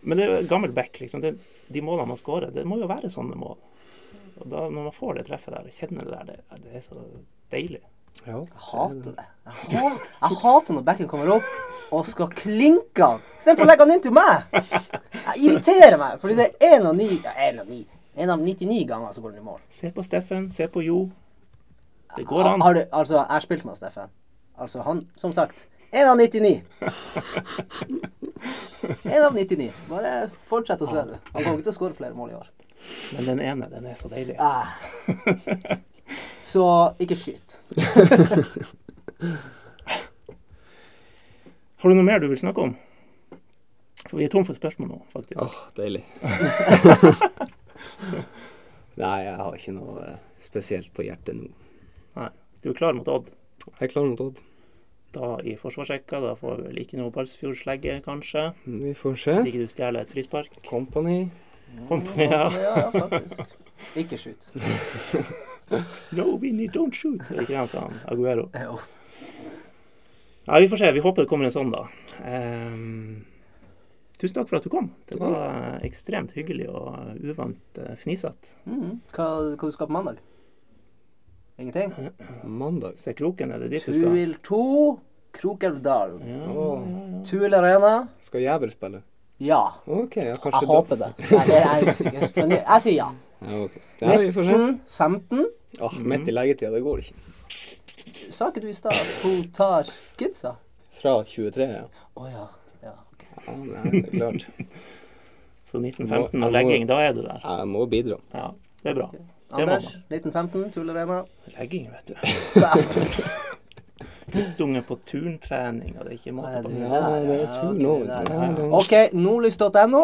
Men det er jo gammel back, liksom. Det, de målene man skårer, det må jo være sånne mål. Og da, når man får det treffet der, og kjenner det der, det, det er så deilig. Ja, Jeg hater det. Jeg, hater, jeg hater når backen kommer opp og skal klinke han istedenfor å legge han inn til meg. Jeg irriterer meg, fordi det er én av ni ja, En av ni. En av 99 ganger så går den i mål. Se på Steffen, se på Jo. Det går an. Har du, altså, jeg har spilt med Steffen. Altså, han, som sagt Én av 99. Én av 99. Bare fortsett å se det. Han kommer ikke til å skåre flere mål i år. Men den ene, den er så deilig. Ah. Så ikke skyt. Har du noe mer du vil snakke om? For vi er tom for spørsmål nå, faktisk. Åh, deilig. Nei, jeg har ikke noe eh, spesielt på hjertet nå. Nei. Du er klar mot Odd. Jeg er klar mot Odd. Da i forsvarsrekka, da får vi vel ikke noe Balsfjord-slegge, kanskje. Vi får se. Hvis ikke du stjeler et frispark. Company. Company, ja. Ja, ja, faktisk. Ikke skyt. No, Vinny, don't shoot. Er det han sa? Aguero. Jo. Ja, vi får se. Vi håper det kommer en sånn, da. Um, tusen takk for at du kom. Det var ekstremt hyggelig og uvant uh, fnisete. Mhm. Hva, hva du skal på mandag? Ingenting? Mandag. Se kroken, er det dit du skal? Tuil 2, Krokelvdalen. Ja, ja, ja. Tuil Arena. Skal Jævel spille? Ja. OK, ja, kanskje Jeg håper det. Nei, det er jeg usikker. Men jeg, jeg sier ja. Ja, ok. Ja, vi får se. 19, 15. Åh, midt i leggetida, det går ikke. Sa ikke du i stad at hun tar kidsa? Fra 23, ja. Å ja. ja ok. ja. Nei, det er klart. Så 1915 må- og legging, da er du der. Jeg må bidra. Ja, det er bra. Okay. Anders, 1915, Tullerena. Legging, vet du. Guttunge på turntrening, og det er ikke måte på. Ja, det er ja, tur ok, nordlys.no.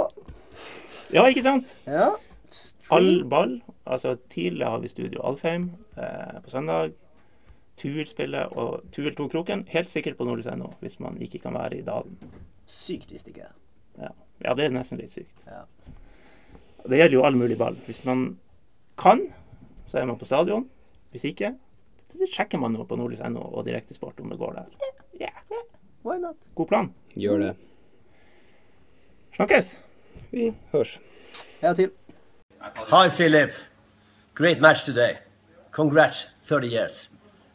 Ja, ikke sant? Ja. All ball. Altså, tidlig har vi Studio Alfheim eh, på søndag. Tuil spiller, og Tuel tok kroken. Helt sikkert på nordlys.no, hvis man ikke kan være i dalen. Sykt visste ikke er. Ja. ja, det er nesten litt sykt. Ja. Det gjelder jo all mulig ball. Hvis man kan, så er man på stadion. Hvis ikke, så sjekker man jo på nordlys.no og Direktesport om det går der. Ja, Why not? God plan. Gjør det. Snakkes! Vi hørs. Ja, til. Hi, Philip. Great match today. Congrats, 30 years.